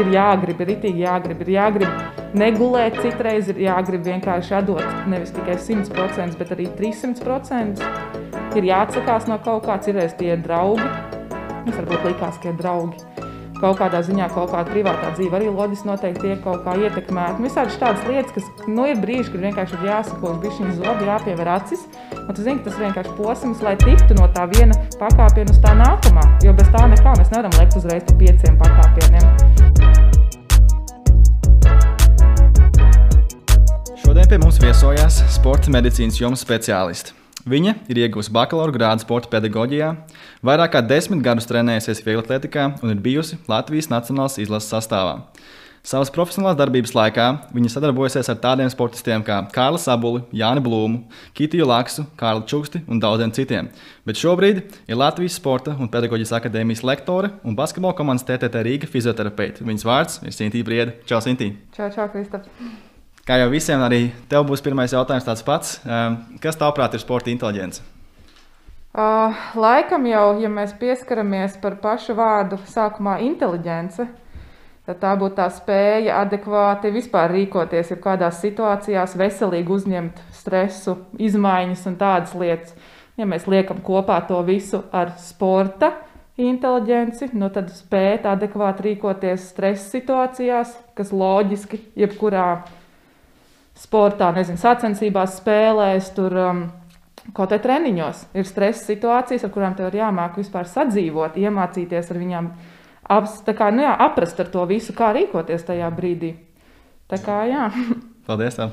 ir jāgrib, ir itīgi jāgrib, ir jāgrib negulēt, citreiz ir jāgrib vienkārši atdot nevis tikai 100%, bet arī 300%. Ir jāatsakās no kaut kā, citreiz tie ir draugi. Mums varbūt likās, ka ir draugi kaut kādā ziņā kaut kāda privātā dzīve arī loģiski noteikti tiek kaut kā ietekmēta. Visādi tādas lietas, kas nu, ir brīži, kad vienkārši ir jāsako uz bišķiņu zobi, jāpiever acis. Un tu zini, tas ir vienkārši posms, lai tiktu no tā viena pakāpiena uz tā nākamā. Jo bez tā nekā mēs nevaram lekt uzreiz pa pieciem pakāpieniem. Šodien pie mums viesojās sporta medicīnas jomas speciālisti. Viņa ir iegūusi bakalaura grādu sporta pedagoģijā, vairāk kā desmit gadus trenējusies vieglatlētikā un ir bijusi Latvijas Nacionālās izlases sastāvā. Savas profesionālās darbības laikā viņa sadarbojasies ar tādiem sportistiem kā Kārlis Sabuli, Jāni Blūmu, Kitiju Laksu, Kārlu Čuksti un daudziem citiem. Bet šobrīd ir Latvijas Sporta un Pedagoģijas akadēmijas lektore un basketbola komandas TTT Rīga fizioterapeite. Viņas vārds ir Sintīna Brieda. Čau, Sintīna! Čau, čau, Kristap! Kā jau visiem, arī tev būs pirmais jautājums tāds pats. Ehm, kas tavuprāt ir sporta inteliģence? Uh, laikam jau, ja mēs pieskaramies par pašu vārdu sākumā inteliģence, tad tā būtu tā spēja adekvāti vispār rīkoties, ja kādās situācijās veselīgi uzņemt stresu, izmaiņas un tādas lietas. Ja mēs liekam kopā to visu ar sporta inteliģenci, nu tad spēt adekvāti rīkoties stresa situācijās, kas loģiski jebkurā sportā, nezinu, sacensībās, spēlēs, tur um, kaut kādā treniņos. Ir stresa situācijas, ar kurām tev ir jāmāk vispār sadzīvot, iemācīties ar viņām, aps, kā, nu jā, aprast ar to visu, kā rīkoties tajā brīdī. Tā kā jā. Paldies! Tā.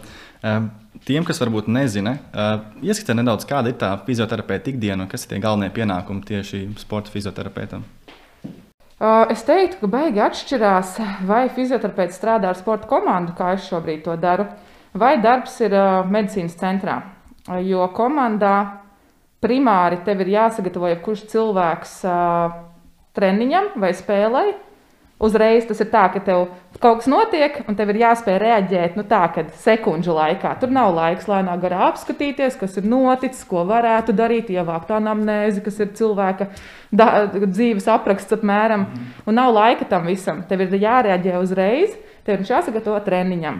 Um, tiem, kas varbūt nezina, uh, ieskatīt nedaudz, kāda ir tā fizioterapeita ikdiena un kas ir tie galvenie pienākumi tieši sporta fizioterapeitam. Uh, es teiktu, ka baigi atšķirās, vai fizioterapeits strādā ar sporta komandu, kā es šobrīd to daru. Uh, vai darbs ir uh, medicīnas centrā. Jo komandā primāri tev ir jāsagatavo jebkurš cilvēks uh, treniņam vai spēlei. Uzreiz tas ir tā, ka tev kaut kas notiek, un tev ir jāspēj reaģēt nu, tā, kad sekundžu laikā. Tur nav laiks lēnā garā apskatīties, kas ir noticis, ko varētu darīt, ievākt anamnēzi, kas ir cilvēka da, dzīves apraksts apmēram. Un nav laika tam visam. Tev ir jāreaģē uzreiz, tev ir jāsagatavo treniņam.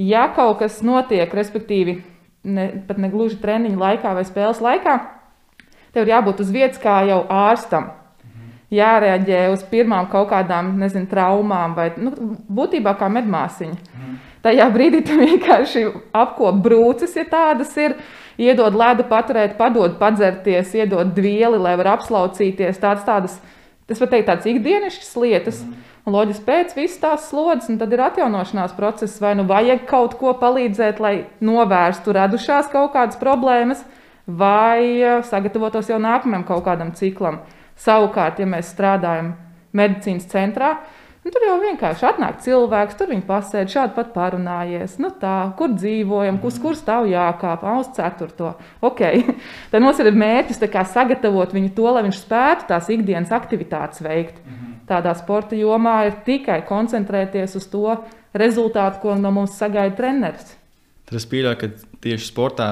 Ja kaut kas notiek, respektīvi, ne, pat ne gluži treniņa laikā vai spēles laikā, tev ir jābūt uz vietas kā jau ārstam. Jārēģē uz pirmām kaut kādām, nezinu, traumām vai nu, būtībā kā medmāsiņa. Mm. Tajā brīdī tu vienkārši apkop brūces, ja tādas ir, iedod ledu paturēt, padod padzerties, iedod dvieli, lai var apslaucīties. Tādas, tādas, tas var teikt, tādas ikdienišķas lietas. Mm. Un loģiski pēc visas tās slodzes, un tad ir atjaunošanās process, vai nu vajag kaut ko palīdzēt, lai novērstu radušās kaut kādas problēmas, vai eh, sagatavotos jau nākamajam kaut kādam ciklam. Savukārt, ja mēs strādājam medicīnas centrā, nu, tur jau vienkārši atnāk cilvēks, tur viņi pasēž, šādi pat parunājies. Nu, tā, kur dzīvojam, uz kur stāv jākāp, uz ceturto. Okay. Tad mums ir mērķis sagatavot viņu to, lai viņš spētu tās ikdienas aktivitātes veikt. Mhm tādā sporta jomā ir tikai koncentrēties uz to rezultātu, ko no mums sagaida treneris. Es pieļauju, ka tieši sportā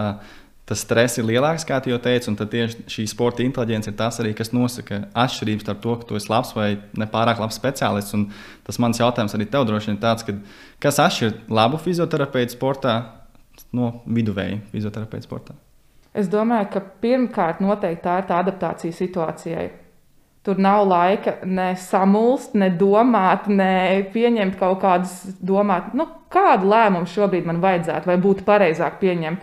tas stress ir lielāks, kā jau teicu, un tieši šī sporta inteliģence ir tas arī, kas nosaka atšķirības starp to, ka tu esi labs vai nepārāk labs speciālists. Un tas mans jautājums arī tev droši vien ir tāds, ka, kas atšķir labu fizioterapeitu sportā no viduvēja fizioterapeitu sportā? Es domāju, ka pirmkārt noteikti tā ir tā adaptācija situācijai. Tur nav laika ne samulst, ne domāt, ne pieņemt kaut kādus domāt, nu, kādu lēmumu šobrīd man vajadzētu, vai būtu pareizāk pieņemt.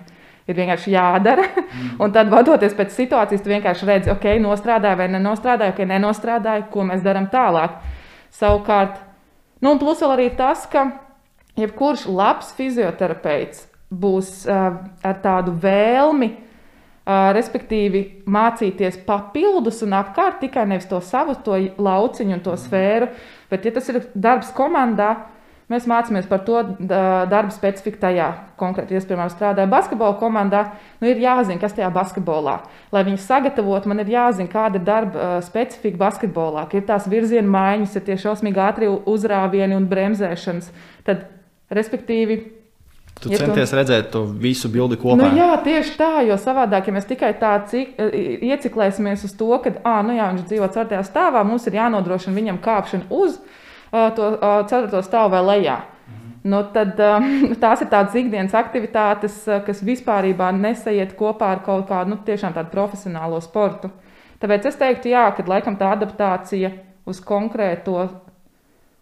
Ir vienkārši jādara. Mm. Un tad, vadoties pēc situācijas, tu vienkārši redzi, ok, nostrādāju vai nenostrādāju, ok, nenostrādāju, ko mēs darām tālāk. Savukārt, nu, un plus vēl arī tas, ka jebkurš labs fizioterapeits būs uh, ar tādu vēlmi respektīvi mācīties papildus un apkārt tikai nevis to savu to lauciņu un to sfēru, bet, ja tas ir darbs komandā, mēs mācāmies par to darbu specifiku tajā konkrēti. Es, piemēram, strādāju basketbola komandā, nu ir jāzina, kas tajā basketbolā. Lai viņi sagatavotu, man ir jāzina, kāda ir darba specifika basketbolā. Ir tās virziena maiņas, ir tie šausmīgi ātrie uzrāvieni un bremzēšanas. Tad, respektīvi, Tu ja centies tu... redzēt to visu bildi kopā. Nu, jā, tieši tā, jo savādāk, ja mēs tikai tā cik, ieciklēsimies uz to, ka, ah, nu jā, viņš dzīvo ceturtajā stāvā, mums ir jānodrošina viņam kāpšana uz. to ceturto stāvu vai lejā. Nu, tad, tās ir tādas ikdienas aktivitātes, kas vispār nesaiet kopā ar kaut kādu nu, tādu profesionālo sportu. Tāpēc es teiktu, jā, ka laikam tā adaptācija uz konkrēto,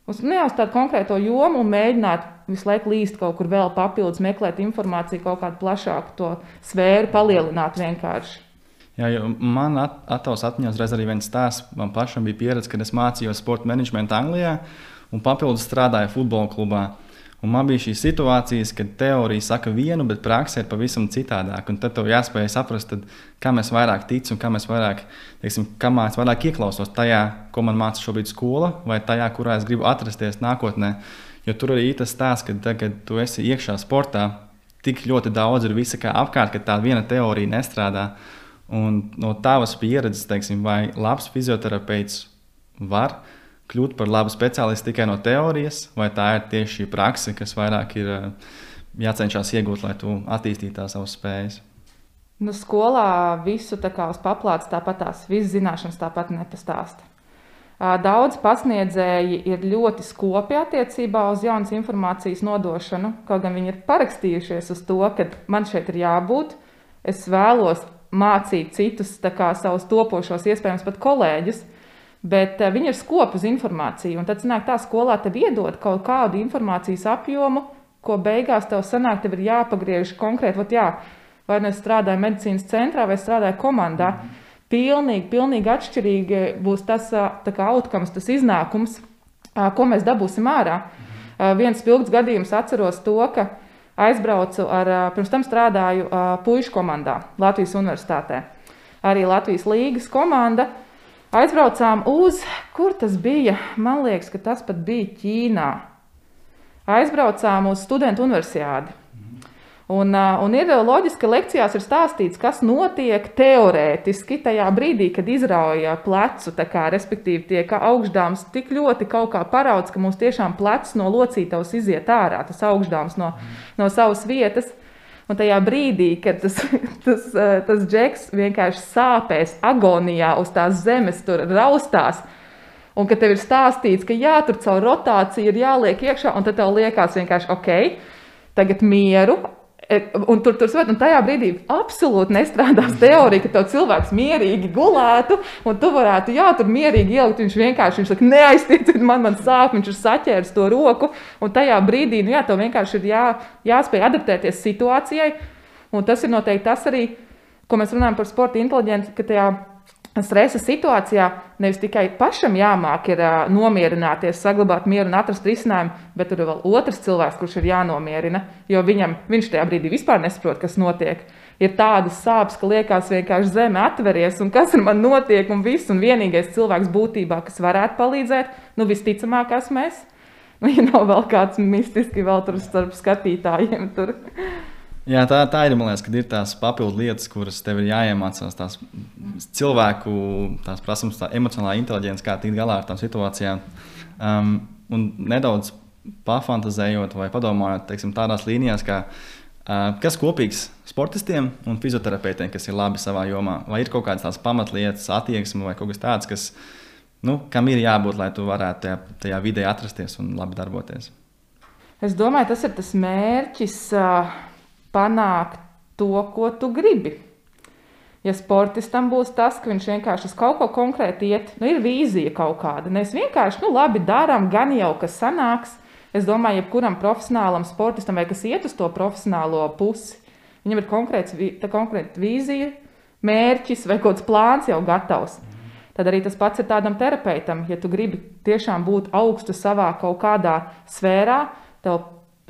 uz, ne, uz tādu konkrēto jomu un mēģināt visu laiku līst kaut kur vēl papildus, meklēt informāciju, kaut kādu plašāku to sfēru, palielināt vienkārši. Jā, man at, attaus atmiņās reiz arī viens stāsts. Man pašam bija pieredze, kad es mācījos sporta menedžmentu Anglijā un papildus strādāju futbola klubā. Un man bija šīs situācijas, kad teorija saka vienu, bet praksē ir pavisam citādāk. Un tad tev jāspēj saprast, tad, kam es vairāk ticu un kam es vairāk, teiksim, kam es vairāk ieklausos tajā, ko man māca šobrīd skola, vai tajā, kurā es gribu atrasties nākotnē. Jo tur arī tas stāsts, ka tad, kad tu esi iekšā sportā, tik ļoti daudz ir visa kā apkārt, ka tā viena teorija nestrādā. Un no tavas pieredzes, teiksim, vai labs fizioterapeits var kļūt par labu speciālistu tikai no teorijas, vai tā ir tieši šī praksa, kas vairāk ir eh, jācenšas iegūt, lai tu attīstītu tās savas spējas? Nu, skolā visu tā kā uz paplātes tāpat tās visas zināšanas tāpat nepastāsta. Daudz pasniedzēji ir ļoti skopi attiecībā uz jaunas informācijas nodošanu, kaut gan viņi ir parakstījušies uz to, ka man šeit ir jābūt. Es vēlos mācīt citus, kā savus topošos, iespējams, pat kolēģus, Bet uh, viņi ir skopi uz informāciju, un tad sanāk, tā skolā tev iedod kaut kādu informācijas apjomu, ko beigās tev sanāk, tev ir jāpagriež konkrēti. Vat, jā, vai nu es strādāju medicīnas centrā vai strādāju komandā. Mm. Pilnīgi, pilnīgi atšķirīgi būs tas kā, outcomes, tas iznākums, ko mēs dabūsim ārā. Mm. Viens spilgts gadījums atceros to, ka aizbraucu ar, pirms tam strādāju puišu komandā Latvijas Universitātē. Arī Latvijas līgas komanda Aizbraucām uz, kur tas bija? Man liekas, ka tas pat bija Ķīnā. Aizbraucām uz studentu universiādi. Un, un ir loģiski, ka lekcijās ir stāstīts, kas notiek teorētiski tajā brīdī, kad izrauja plecu, kā, respektīvi, tiek augšdāms tik ļoti kaut kā parauds, ka mums tiešām plecs no locītavas iziet ārā, tas augšdāms no, no savas vietas. Un tajā brīdī, kad tas, tas, eh, tas džeks vienkārši sāpēs, agonijā uz tās zemes tur raustās, un ka tev ir stāstīts, ka jā, tur caur rotāciju ir jāliek iekšā, un tad tev liekas vienkārši ok, tagad mieru, un tur tur svēt, un tajā brīdī absolūti nestrādās teorija, ka tev cilvēks mierīgi gulētu, un tu varētu, jā, tur mierīgi ielikt. Viņš vienkārši viņš saka, neaiztieciet man, man sāp, viņš ir saķēris to roku. Un tajā brīdī, nu jā, tev vienkārši ir jā, jāspēj adaptēties situācijai. Un tas ir noteikti tas arī, ko mēs runājam par sporta inteligenci, ka tajā stresa situācijā nevis tikai pašam jāmāk ir uh, nomierināties, saglabāt mieru un atrast risinājumu, bet tur ir vēl otrs cilvēks, kurš ir jānomierina, jo viņam, viņš tajā brīdī vispār nesaprot, kas notiek. Ir tādas sāpes, ka liekas, vienkārši zeme atveries, un kas ar mani notiek, un viss, un vienīgais cilvēks būtībā, kas varētu palīdzēt, nu visticamāk, esmu es. Nu, ja nav vēl kāds mistiski vēl tur starp skatītājiem. Tur. Jā, tā, tā ir. Man liekas, ka ir tās papildu lietas, kuras tev ir jāiemācās. Tās cilvēku tās prasības, tā emocionālā inteligence, kā tikt galā ar tām situācijām. Um, un nedaudz pafantazējot vai padomājot teiksim, tādās līnijās, kā, uh, kas kopīgs sportistiem un fizioterapeitiem, kas ir labi savā jomā. Vai ir kaut kādas tādas pamatlietas, attieksme vai kaut kas tāds, kas, nu, kam ir jābūt, lai tu varētu tajā, tajā vidē atrasties un labi darboties. Es domāju, tas ir tas mērķis. Uh panākt to, ko tu gribi. Ja sportistam būs tas, ka viņš vienkārši uz kaut ko konkrēti iet, nu, ir vīzija kaut kāda. Mēs vienkārši, nu, labi, darām, gan jau kas sanāks. Es domāju, jebkuram profesionālam sportistam, vai kas iet uz to profesionālo pusi, viņam ir konkrēts, konkrēta vīzija, mērķis vai kaut kāds plāns jau gatavs. Tad arī tas pats ir tādam terapeitam. Ja tu gribi tiešām būt augstu savā kaut kādā sfērā, tev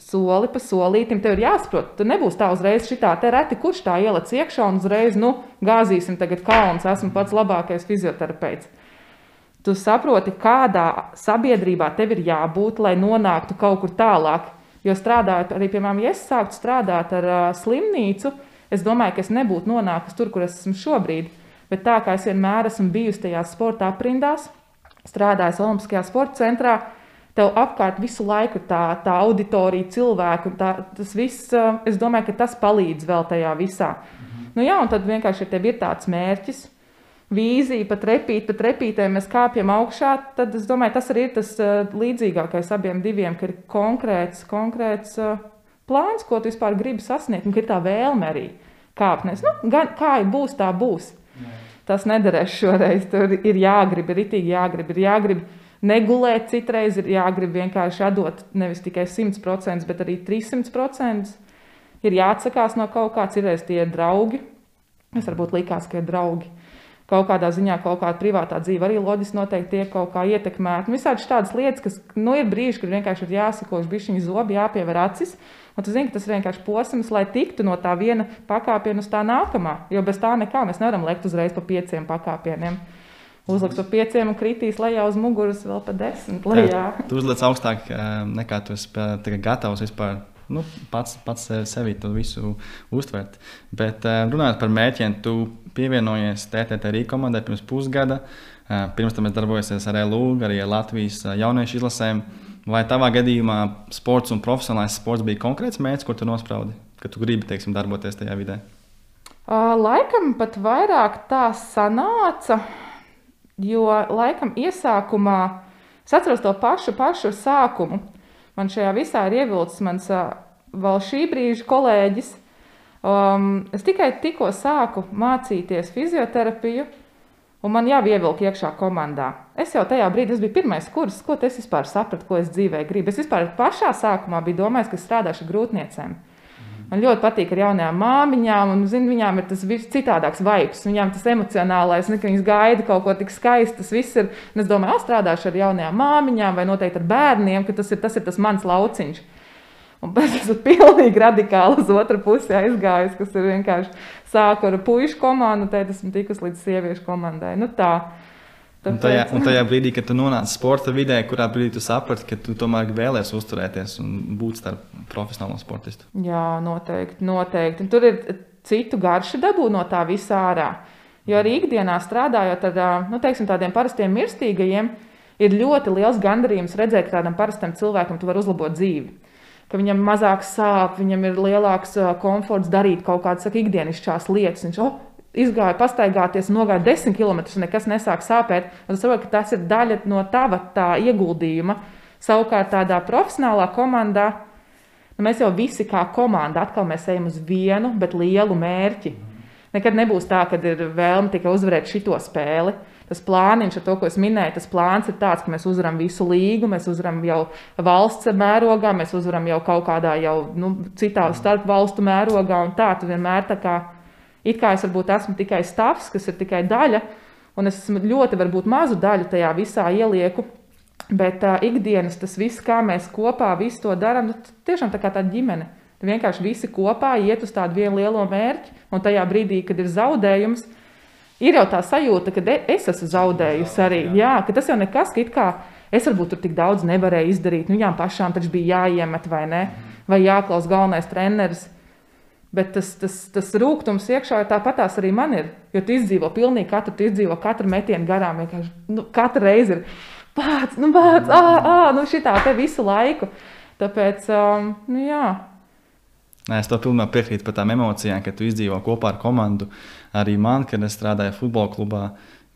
soli pa solītam tev ir jāsaprot. Tu nebūsi tā uzreiz šitā te reti, kurš tā ieliec iekšā un uzreiz, nu, gāzīsim tagad kalns, esmu pats labākais fizioterapeits. Tu saproti, kādā sabiedrībā tev ir jābūt, lai nonāktu kaut kur tālāk. Jo strādājot, arī, piemēram, ja es sāktu strādāt ar uh, slimnīcu, es domāju, ka es nebūtu nonākusi tur, kur es esmu šobrīd. Bet tā kā es vienmēr esmu bijusi tajās sporta aprindās, strādājusi Olimpiskajā sporta centrā, tev apkārt visu laiku ir tā, tā auditorija, cilvēku. Tā, tas viss, es domāju, ka tas palīdz vēl tajā visā. Mhm. Nu, jā, un tad vienkārši ja ir tāds mērķis. vīzija, pat repīt, pat repītē mēs kāpjam augšā, tad es domāju, tas arī ir tas līdzīgākais abiem diviem, ka ir konkrēts, konkrēts plāns, ko tu vispār gribi sasniegt, un ka ir tā vēlme arī kāpnes. Nu, gan, kā būs, tā būs. Jā. Tas nederēs šoreiz. Tur ir jāgrib, ir itīgi jāgrib, ir jāgrib negulēt, citreiz ir jāgrib vienkārši atdot nevis tikai 100%, bet arī 300%. Ir jāatsakās no kaut kā, citreiz tie ir draugi. Es varbūt likās, ka ir draugi kaut kādā ziņā kaut kāda privātā dzīve arī loģiski noteikti tiek kaut kā ietekmēta. Nu, visādi tādas lietas, kas nu, ir brīži, kad vienkārši ir jāsako uz bišķiņu zobi, jāpiever acis. Un tu zini, ka tas ir vienkārši posms, lai tiktu no tā viena pakāpiena uz tā nākamā. Jo bez tā nekā mēs nevaram lekt uzreiz pa pieciem pakāpieniem. Uzliks pa pieciem un kritīs lejā uz muguras vēl pa desmit. Lejā. Tu uzliec augstāk eh, nekā tu esi gatavs vispār nu, pats, pats sevi to visu uztvert. Bet eh, runājot par mērķiem, tu pievienojies TTT komandai pirms pusgada. Eh, pirms tam es darbojos ar LU, arī ar Latvijas eh, jauniešu izlasēm. Vai tavā gadījumā sports un profesionālais sports bija konkrēts mērķis, ko tu nospraudi, ka tu gribi teiksim, darboties tajā vidē? Laikam pat vairāk tā sanāca, jo laikam iesākumā es atceros to pašu, pašu sākumu. Man šajā visā ir ievilcis mans vēl šī brīža kolēģis, Um, es tikai tikko sāku mācīties fizioterapiju, un man jau ievilka iekšā komandā. Es jau tajā brīdī, tas bija pirmais kurs, ko es vispār sapratu, ko es dzīvē gribu. Es vispār pašā sākumā biju domājis, ka strādāšu grūtniecēm. Man ļoti patīk ar jaunajām māmiņām, un zin, viņām ir tas citādāks vibes. Viņām tas emocionālais, ne, ka viņas gaida kaut ko tik skaistu. Tas viss ir. Es domāju, strādāšu ar jaunajām māmiņām vai noteikti ar bērniem, ka tas ir tas, ir tas mans lauciņš. Un pēc tam esmu pilnīgi radikāli uz otru pusi aizgājis, kas ir vienkārši sāku ar puikas komandu, tad esmu tikus līdz sieviešu komandai. Nu, tā. Tāpēc... Un, tajā, un tajā brīdī, kad tu nonāci sporta vidē, kurā brīdī tu saprati, ka tu tomēr vēlēsies uzturēties un būt starp profesionālo sportistu? Jā, noteikti. noteikti. Un tur ir citu garšu dabū no tā visā ārā. Jo arī ikdienā strādājot ar nu, teiksim, tādiem parastiem mirstīgajiem, ir ļoti liels gandarījums redzēt, ka tādam parastam cilvēkam tu vari uzlabot dzīvi ka viņam mazāk sāp, viņam ir lielāks komforts darīt kaut kādas ikdienišķās lietas. Viņš oh, izgāja pastaigāties, nogāja desmit km, un nekas nesāk sāpēt. Es saprotu, ka tas ir daļa no tava ieguldījuma. Savukārt tādā profesionālā komandā nu, mēs jau visi kā komanda atkal ejam uz vienu, bet lielu mērķi. Nekad nebūs tā, ka ir vēlme tikai uzvarēt šo spēli tas plāniņš to, ko es minēju, tas plāns ir tāds, ka mēs uzvaram visu līgu, mēs uzvaram jau valsts mērogā, mēs uzvaram jau kaut kādā jau nu, citā starp valstu mērogā, tā tu vienmēr tā kā, it kā es varbūt esmu tikai stāvs, kas ir tikai daļa, un es ļoti varbūt mazu daļu tajā visā ielieku, bet uh, ikdienas tas viss, kā mēs kopā visu to darām, nu, tiešām tā kā tāda ģimene. Vienkārši visi kopā iet uz tādu vienu lielo mērķi, un tajā brīdī, kad ir zaudējums, ir jau tā sajūta, ka es esmu zaudējusi arī. Jā, ka tas jau nekas, ka it kā es varbūt tur tik daudz nevarēju izdarīt. Nu, viņām pašām taču bija jāiemet vai ne, vai jāklaus galvenais treneris. Bet tas, tas, tas rūkums iekšā tāpatās arī man ir. Jo tu izdzīvo pilnīgi katru, tu izdzīvo katru metienu garām. Nu, katru reizi ir pats, nu, pats, ah, ah, nu, šitā te visu laiku. Tāpēc, um, nu, jā. Nē, es to pilnībā piekrītu par tām emocijām, ka tu izdzīvo kopā ar komandu. Arī man, kad es strādāju futbola klubā,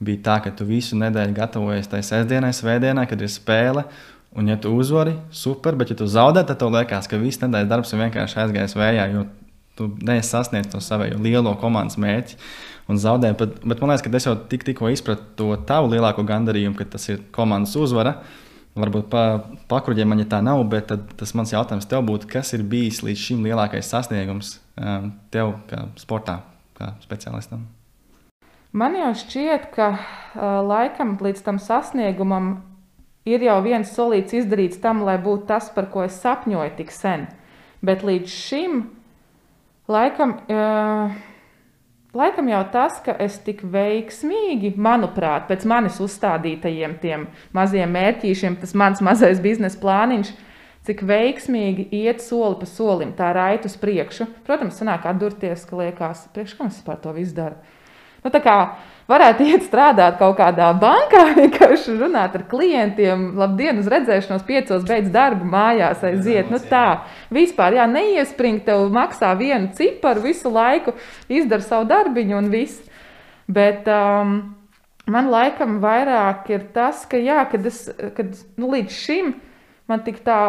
bija tā, ka tu visu nedēļu gatavojies tai sestdienai, svētdienai, kad ir spēle. Un, ja tu uzvari, super, bet, ja tu zaudē, tad tev liekas, ka viss nedēļas darbs ir vienkārši aizgājis vējā, jo tu neesi sasniedzis to savu lielo komandas mērķi un zaudē. Bet, bet man liekas, ka es jau tik, tikko izpratu to tavu lielāko gandarījumu, ka tas ir komandas uzvara. Varbūt pa, pakruģē man ja tā nav, bet tas mans jautājums tev būtu, kas ir bijis līdz šim lielākais sasniegums um, tev kā sportā, kā speciālistam? Man jau šķiet, ka uh, laikam līdz tam sasniegumam ir jau viens solīts izdarīts tam, lai būtu tas, par ko es sapņoju tik sen. Bet līdz šim laikam. Uh, Laikam jau tas, ka es tik veiksmīgi, manuprāt, pēc manis uzstādītajiem tiem maziem mērķīšiem, tas mans mazais biznesa plāniņš, cik veiksmīgi iet soli pa solim, tā raita uz priekšu. Protams, sanāk atdurties, ka liekas, priekš kam es par to visu daru. Nu, tā kā varētu iet strādāt kaut kādā bankā, vienkārši runāt ar klientiem, labdien, uz redzēšanos, piecos beidz darbu, mājās aiziet. Nu, tā vispār, jā, neiespringt, tev maksā vienu ciparu visu laiku, izdara savu darbiņu un viss. Bet um, man laikam vairāk ir tas, ka, jā, kad es, kad, nu, līdz šim man tik tā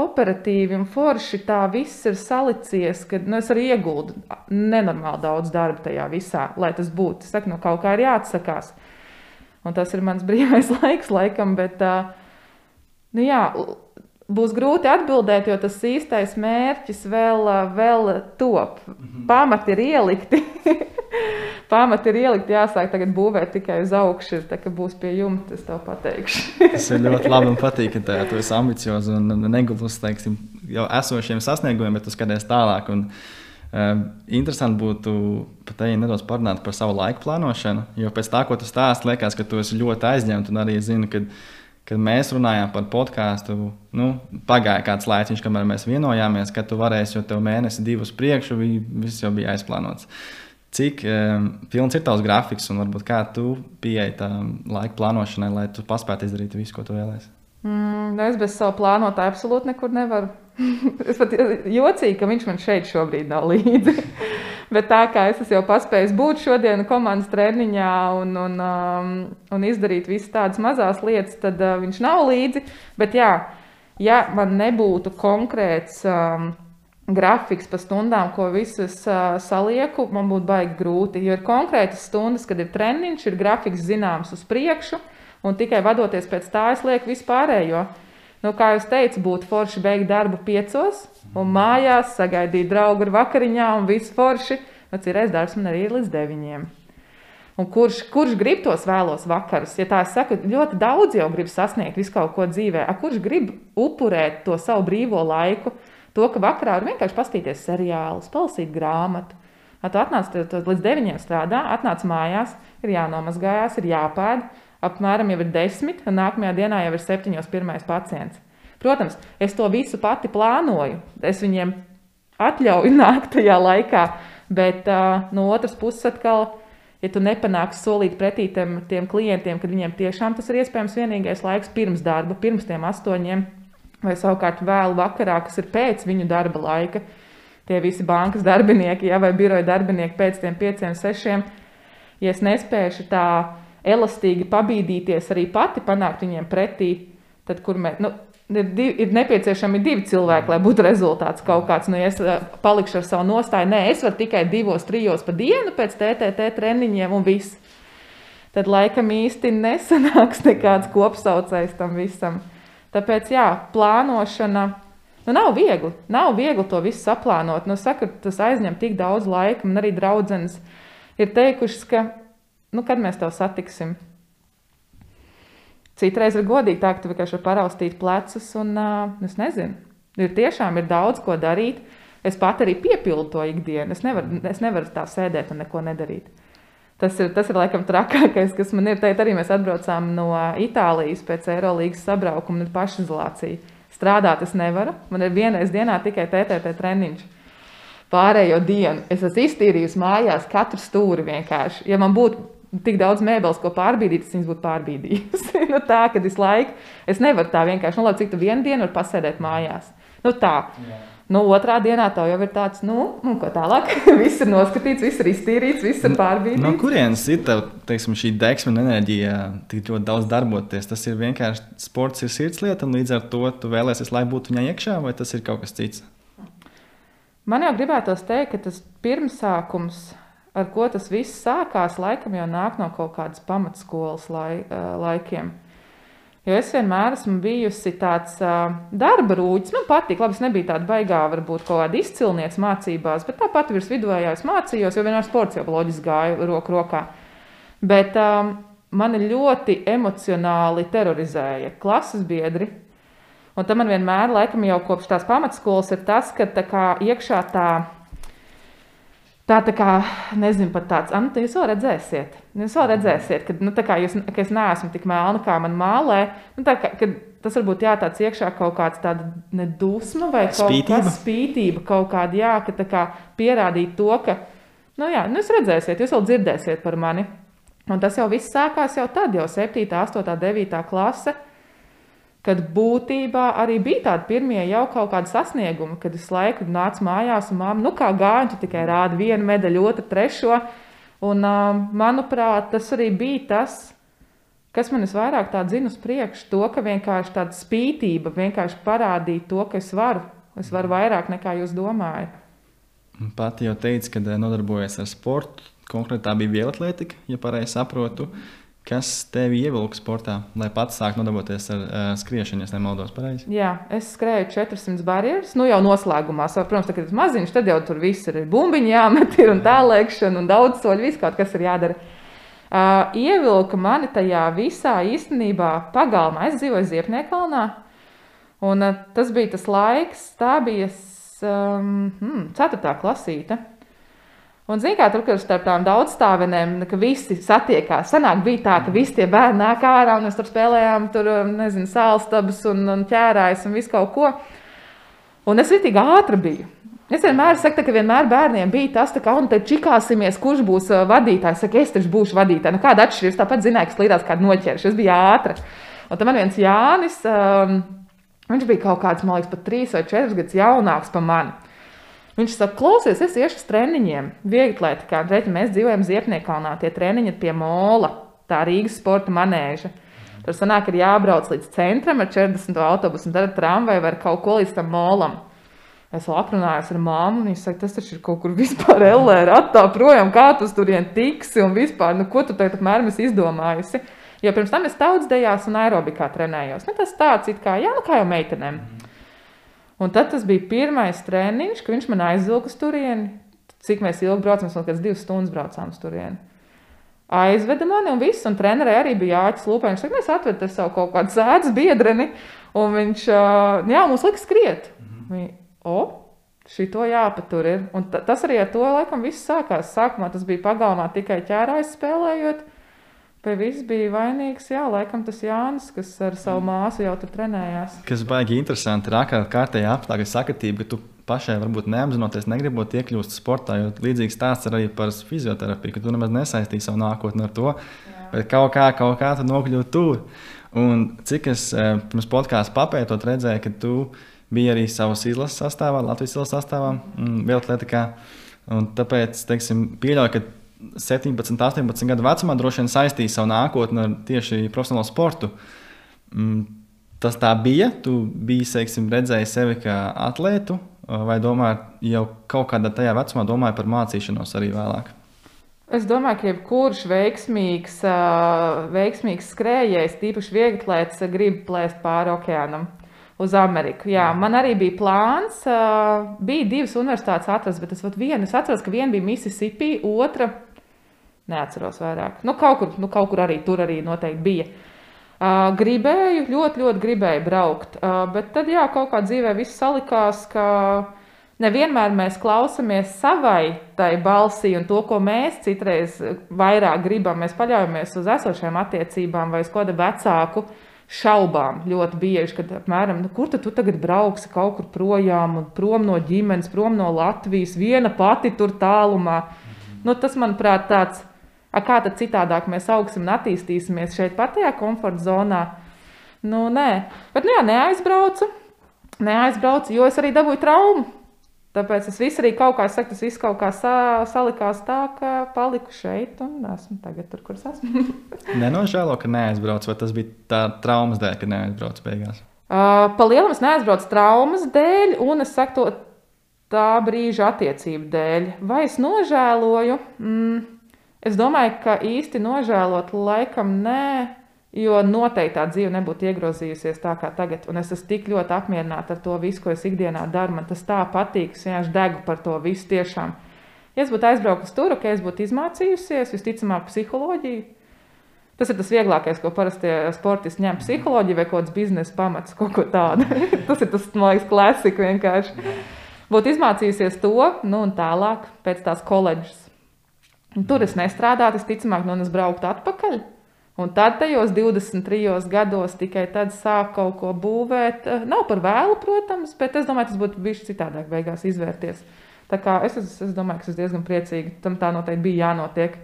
operatīvi un forši tā viss ir salicies, ka nu, es arī ieguldu nenormāli daudz darba tajā visā, lai tas būtu. Es saku, no kaut kā ir jāatsakās. Un tas ir mans brīvais laiks, laikam, bet uh, nu, jā, būs grūti atbildēt, jo tas īstais mērķis vēl, vēl top. Mhm. Pamati ir ielikti. Pamati ir ielikti, jāsāk tagad būvēt tikai uz augšu. Tā kā būs pie jumta, es tev pateikšu. Tas ir ļoti labi un patīk, ka tu esi ambiciozs un negulus teiksim, jau esošiem sasniegumiem, bet tu skaties tālāk. Un, uh, interesanti būtu pat arī nedaudz parunāt par savu laiku plānošanu, jo pēc tā, ko tu stāst, liekas, ka tu esi ļoti aizņemts un arī zini, ka kad mēs runājām par podkāstu, nu, pagāja kāds laiks, kamēr mēs vienojāmies, ka tu varēsi jau tev mēnesi, divus priekšu, viss jau bija aizplānots. Cik um, pilns ir tavs grafiks un varbūt kā tu pieeji tam laika plānošanai, lai tu paspētu izdarīt visu, ko tu vēlēsies? Mm, es bez sava plānotāja absolūti nekur nevaru. es pat jocīgi, ka viņš man šeit šobrīd nav līdzi. Bet tā kā es jau paspēju būt šodien komandas treniņā un, un, um, un izdarīt visas tādas mazas lietas, tad uh, viņš nav līdzi. Bet jā, ja man nebūtu konkrēts. Um, grafiks pa stundām, ko visas uh, salieku, man būtu baigi grūti. Jo ir konkrētas stundas, kad ir treniņš, ir grafiks zināms uz priekšu, un tikai vadoties pēc tā, es lieku vispārējo. Nu, kā jau teicu, būtu forši beigt darbu piecos, un mājās sagaidīt draugu ar vakariņā, un viss forši. Nu, Cirēs darbs man arī ir līdz deviņiem. Un kurš, kurš grib tos vēlos vakarus? Ja tā es saku, ļoti daudz jau grib sasniegt visu kaut ko dzīvē. A, kurš grib upurēt to savu brīvo laiku? To, ka vakarā var vienkārši paskatīties seriālus, palasīt grāmatu. Tu atnāc tu, tu līdz deviņiem strādā, atnāc mājās, ir jānomazgājās, ir jāpēd. Apmēram jau ir desmit, un nākamajā dienā jau ir septiņos pirmais pacients. Protams, es to visu pati plānoju. Es viņiem atļauju nākt tajā laikā, bet uh, no otras puses atkal, ja tu nepanāksi solīt pretī tiem, tiem klientiem, kad viņiem tiešām tas ir iespējams vienīgais laiks pirms darba, pirms tiem astoņiem vai savukārt vēlu vakarā, kas ir pēc viņu darba laika. Tie visi bankas darbinieki, ja, vai biroja darbinieki pēc tam pieciem, sešiem. Ja es nespēšu tā elastīgi pabīdīties arī pati, panākt viņiem pretī, tad kur mēs. Nu, Ir, div, ir nepieciešami divi cilvēki, lai būtu rezultāts kaut kāds. Nu, ja es eh, palikšu ar savu nostāju, nē, es varu tikai divos, trijos pa dienu pēc TTT treniņiem un viss. Tad laikam īsti nesanāks nekāds kopsaucējs tam visam. Tāpēc, jā, plānošana. Nu, nav viegli. Nav viegli to visu saplānot. Nu, saka, tas aizņem tik daudz laika. Man arī draudzenes ir teikušas, ka, nu, kad mēs tev satiksim. Citreiz ir godīgi tā, ka tu vienkārši vari paraustīt plecus, un uh, es nezinu, ir tiešām ir daudz ko darīt. Es pat arī piepildu to ikdienu. Es nevaru, es nevaru tā sēdēt un neko nedarīt. Tas ir, tas ir laikam trakākais, kas man ir. Teikt, arī mēs atbraucām no Itālijas pēc Eirolandes sabraukuma, ir pašizolācija. Strādāt es nevaru. Man ir vienreiz dienā tikai TTT treniņš. Pārējo dienu es esmu iztīrījusi mājās katru stūri vienkārši. Ja man būtu tik daudz mēbeles, ko pārbīdīt, es viņas būtu pārbīdījusi. nu, tā, kad es laiku, es nevaru tā vienkārši, nu, labi, cik tu vienu dienu vari pasēdēt mājās. Nu, tā. Jā. Nu, otrā dienā tev jau ir tāds, nu, nu ko tālāk. viss ir noskatīts, viss ir iztīrīts, viss ir pārbīdīts. No kurienes ir tev, teiksim, šī deksme un enerģija tik ļoti daudz darboties? Tas ir vienkārši sports, ir sirdslieta, un līdz ar to tu vēlēsies, lai būtu viņai iekšā, vai tas ir kaut kas cits? Man jau gribētos teikt, ka tas pirmsākums, ar ko tas viss sākās, laikam jau nāk no kaut kādas pamatskolas lai, laikiem. Jo es vienmēr esmu bijusi tāds uh, darba rūķis. Man patīk, labi, es nebiju tāda baigā, varbūt kaut kāda izcilniece mācībās, bet tāpat virs viduvējā es mācījos, jo vienmēr sports jau loģiski gāja roku rokā. Bet um, mani ļoti emocionāli terorizēja klases biedri. Un tam man vienmēr, laikam, jau kopš tās pamatskolas ir tas, ka tā kā iekšā tā Tā, tā kā, nezinu, pat tāds, nu, jūs vēl redzēsiet, jūs vēl redzēsiet, ka, nu, kā jūs, ka es neesmu tik melna, kā man mālē. Nu, tā, ka, tas varbūt jā, tāds iekšā kaut kāds tāda nedusma vai kaut spītība. kas spītība, kaut kāda, jā, ka tā kā pierādīt to, ka, nu, jā, nu, jūs redzēsiet, jūs vēl dzirdēsiet par mani. Un tas jau viss sākās jau tad, jau 7, 8, 9 klase kad būtībā arī bija tādi pirmie jau kaut kādi sasniegumi, kad es laiku nācu mājās un māmu, nu kā gāju, tu tikai rādi vienu medaļu, otru, trešo. Un, manuprāt, tas arī bija tas, kas man visvairāk tā dzina uz priekšu, to, ka vienkārši tāda spītība vienkārši parādīja to, ka es varu. Es varu vairāk nekā jūs domājat. Pati jau teica, ka nodarbojas ar sportu. Konkrēti tā bija vieglatlētika, ja pareizi saprotu. Kas tevi ievilka sportā, lai pats sāktu nodarboties ar uh, skriešanu, ja nemaldos pareizi? Jā, es skrēju 400 barjeras. Nu, jau noslēgumā, protams, tā, kad tas maziņš, tad jau tur viss ir bumbiņi jāmet, ir un tālēkšana, un daudz soļu, viss kaut kas ir jādara. Uh, ievilka mani tajā visā īstenībā pagalmā. Es dzīvoju Ziepniekalnā, un uh, tas bija tas laiks, tā bija um, hmm, 4. klasīte. Un, zināmā mērā, tur, kur starp tām daudzstāvenēm, visi satiekās, sanāk, bija tā, ka visi tie bērni nāk ārā un mēs tur spēlējām, tur, nezinu, sālstabas un, un ķērājas un visu kaut ko. Un es ritīgi ātri biju. Es vienmēr saku, ka vienmēr bērniem bija tas, ka, un te čikāsimies, kurš būs vadītājs. Saka, es taču būšu vadītājs. Nu, kāda atšķirība? Tāpat zināja, ka slīdās kādu noķeršu. Es biju ātri. Un tam man viens Jānis, um, viņš bija kaut kāds, man liekas, pat trīs vai četras gadus jaunāks par mani. Viņš saka, klausies, es iešu uz treniņiem. Vieglatlētikā, reķi, mēs dzīvojam Ziepniekalnā, tie treniņi ir pie mola, tā Rīgas sporta manēža. Tur sanāk, ir jābrauc līdz centram ar 40 autobusu, un tad ar tramvaju vai kaut ko līdz tam molam. Es vēl aprunājos ar māmu, un viņa saka, tas taču ir kaut kur vispār LR, attā projām, kā tu turien tiksi, un vispār, nu, ko tu tagad apmēram esi izdomājusi. Jo pirms tam es tautsdejās un aerobikā trenējos. Nu, tas tāds it kā, jā, nu kā jau meitenēm. Mm. Un tad tas bija pirmais treniņš, kad viņš man aizvilka uz turieni. Cik mēs ilgi braucām, vēl kādas divas stundas braucām uz turieni. Aizveda mani un viss, un trenerē arī bija jāķis lūpē. Viņš saka, mēs atvedam savu kaut kādu sēdes biedreni, un viņš, jā, mums liks skriet. Mhm. Viņa, o, šito jāpatur ir. Un tas arī ar to laikam viss sākās. Sākumā tas bija pagalmā tikai ķērājs spēlējot. Pie viss bija vainīgs, jā, laikam tas Jānis, kas ar savu māsu jau tur trenējās. Kas baigi interesanti, ir ārkārt kārtējā apstākļa sakatība, ka tu pašai varbūt neapzinoties, negribot iekļūt sportā, jo līdzīgs stāsts ir arī par fizioterapiju, ka tu nemaz nesaistīji savu nākotni ar to, jā. bet kaut kā, kaut kā tu nokļūti tur. Un cik es eh, pirms podkāstu papētot, redzēju, ka tu biji arī savas izlases sastāvā, Latvijas izlases sastāvā, mm, Vielatletikā. Un tāpēc, teiksim, pieļauju, ka 17, 18 gadu vecumā droši vien saistīja savu nākotni ar tieši profesionālo sportu. Mm, tas tā bija. Tu biji teiksim, redzējis sevi kā atlētu, vai domāji, jau kaut kādā tajā vecumā domāji par mācīšanos arī vēlāk? Es domāju, ka jebkurš veiksmīgs, veiksmīgs skrējējs, tīpaši vieglatlēts, grib plēst pāri okeānam uz Ameriku. Jā, man arī bija plāns. Bija divas universitātes atrast, bet es, vienu, es atceros, ka viena bija Mississippi, otra Neatceros vairāk. Nu, kaut, kur, nu, kaut kur arī tur arī noteikti bija. Uh, gribēju, ļoti, ļoti gribēju braukt. Uh, bet tad, jā, kaut kā dzīvē viss salikās, ka nevienmēr mēs klausāmies savai tai balsī un to, ko mēs citreiz vairāk gribam. Mēs paļaujamies uz esošajām attiecībām vai uz kādu vecāku šaubām ļoti bieži, kad apmēram, nu, kur tu tagad brauksi kaut kur projām, prom no ģimenes, prom no Latvijas, viena pati tur tālumā. Nu, tas, manuprāt, tāds A kā tad citādāk mēs augsim un attīstīsimies šeit, pat tajā komforta zonā? Nu, nē, bet nu, jā, neaizbraucu. Neaizbraucu, jo es arī dabūju traumu. Tāpēc es visu arī kaut kā saku, tas viss kaut kā sa salikās tā, ka paliku šeit un esmu tagad tur, kur es esmu. Nenožēlo, ka neaizbraucu, vai tas bija tā traumas dēļ, ka neaizbraucu beigās? Uh, pa lielam es neaizbraucu traumas dēļ, un es saku to tā brīža attiecību dēļ. Vai es nožēloju? Mm. Es domāju, ka īsti nožēlot laikam nē, jo noteikti tā dzīve nebūtu iegrozījusies tā kā tagad. Un es esmu tik ļoti apmierināta ar to visu, ko es ikdienā daru. Man tas tā patīk, es vienkārši degu par to visu tiešām. Ja es būtu aizbraukusi tur, ka es būtu izmācījusies, visticamāk, psiholoģiju. Tas ir tas vieglākais, ko parasti sportisti ņem psiholoģiju vai kaut kāds biznesa pamats, kaut ko tādu. tas ir tas, man liekas, klasika vienkārši. Būtu izmācījusies to, nu un tālāk pēc tās koledžas Un tur es nestrādātu, es ticamāk, nu, es brauktu atpakaļ. Un tad, tajos 23 gados, tikai tad sāku kaut ko būvēt. Eh, nav par vēlu, protams, bet es domāju, tas būtu bijis citādāk, beigās izvērties. Tā kā es, es, es domāju, ka es diezgan priecīgi tam tā noteikti bija jānotiek.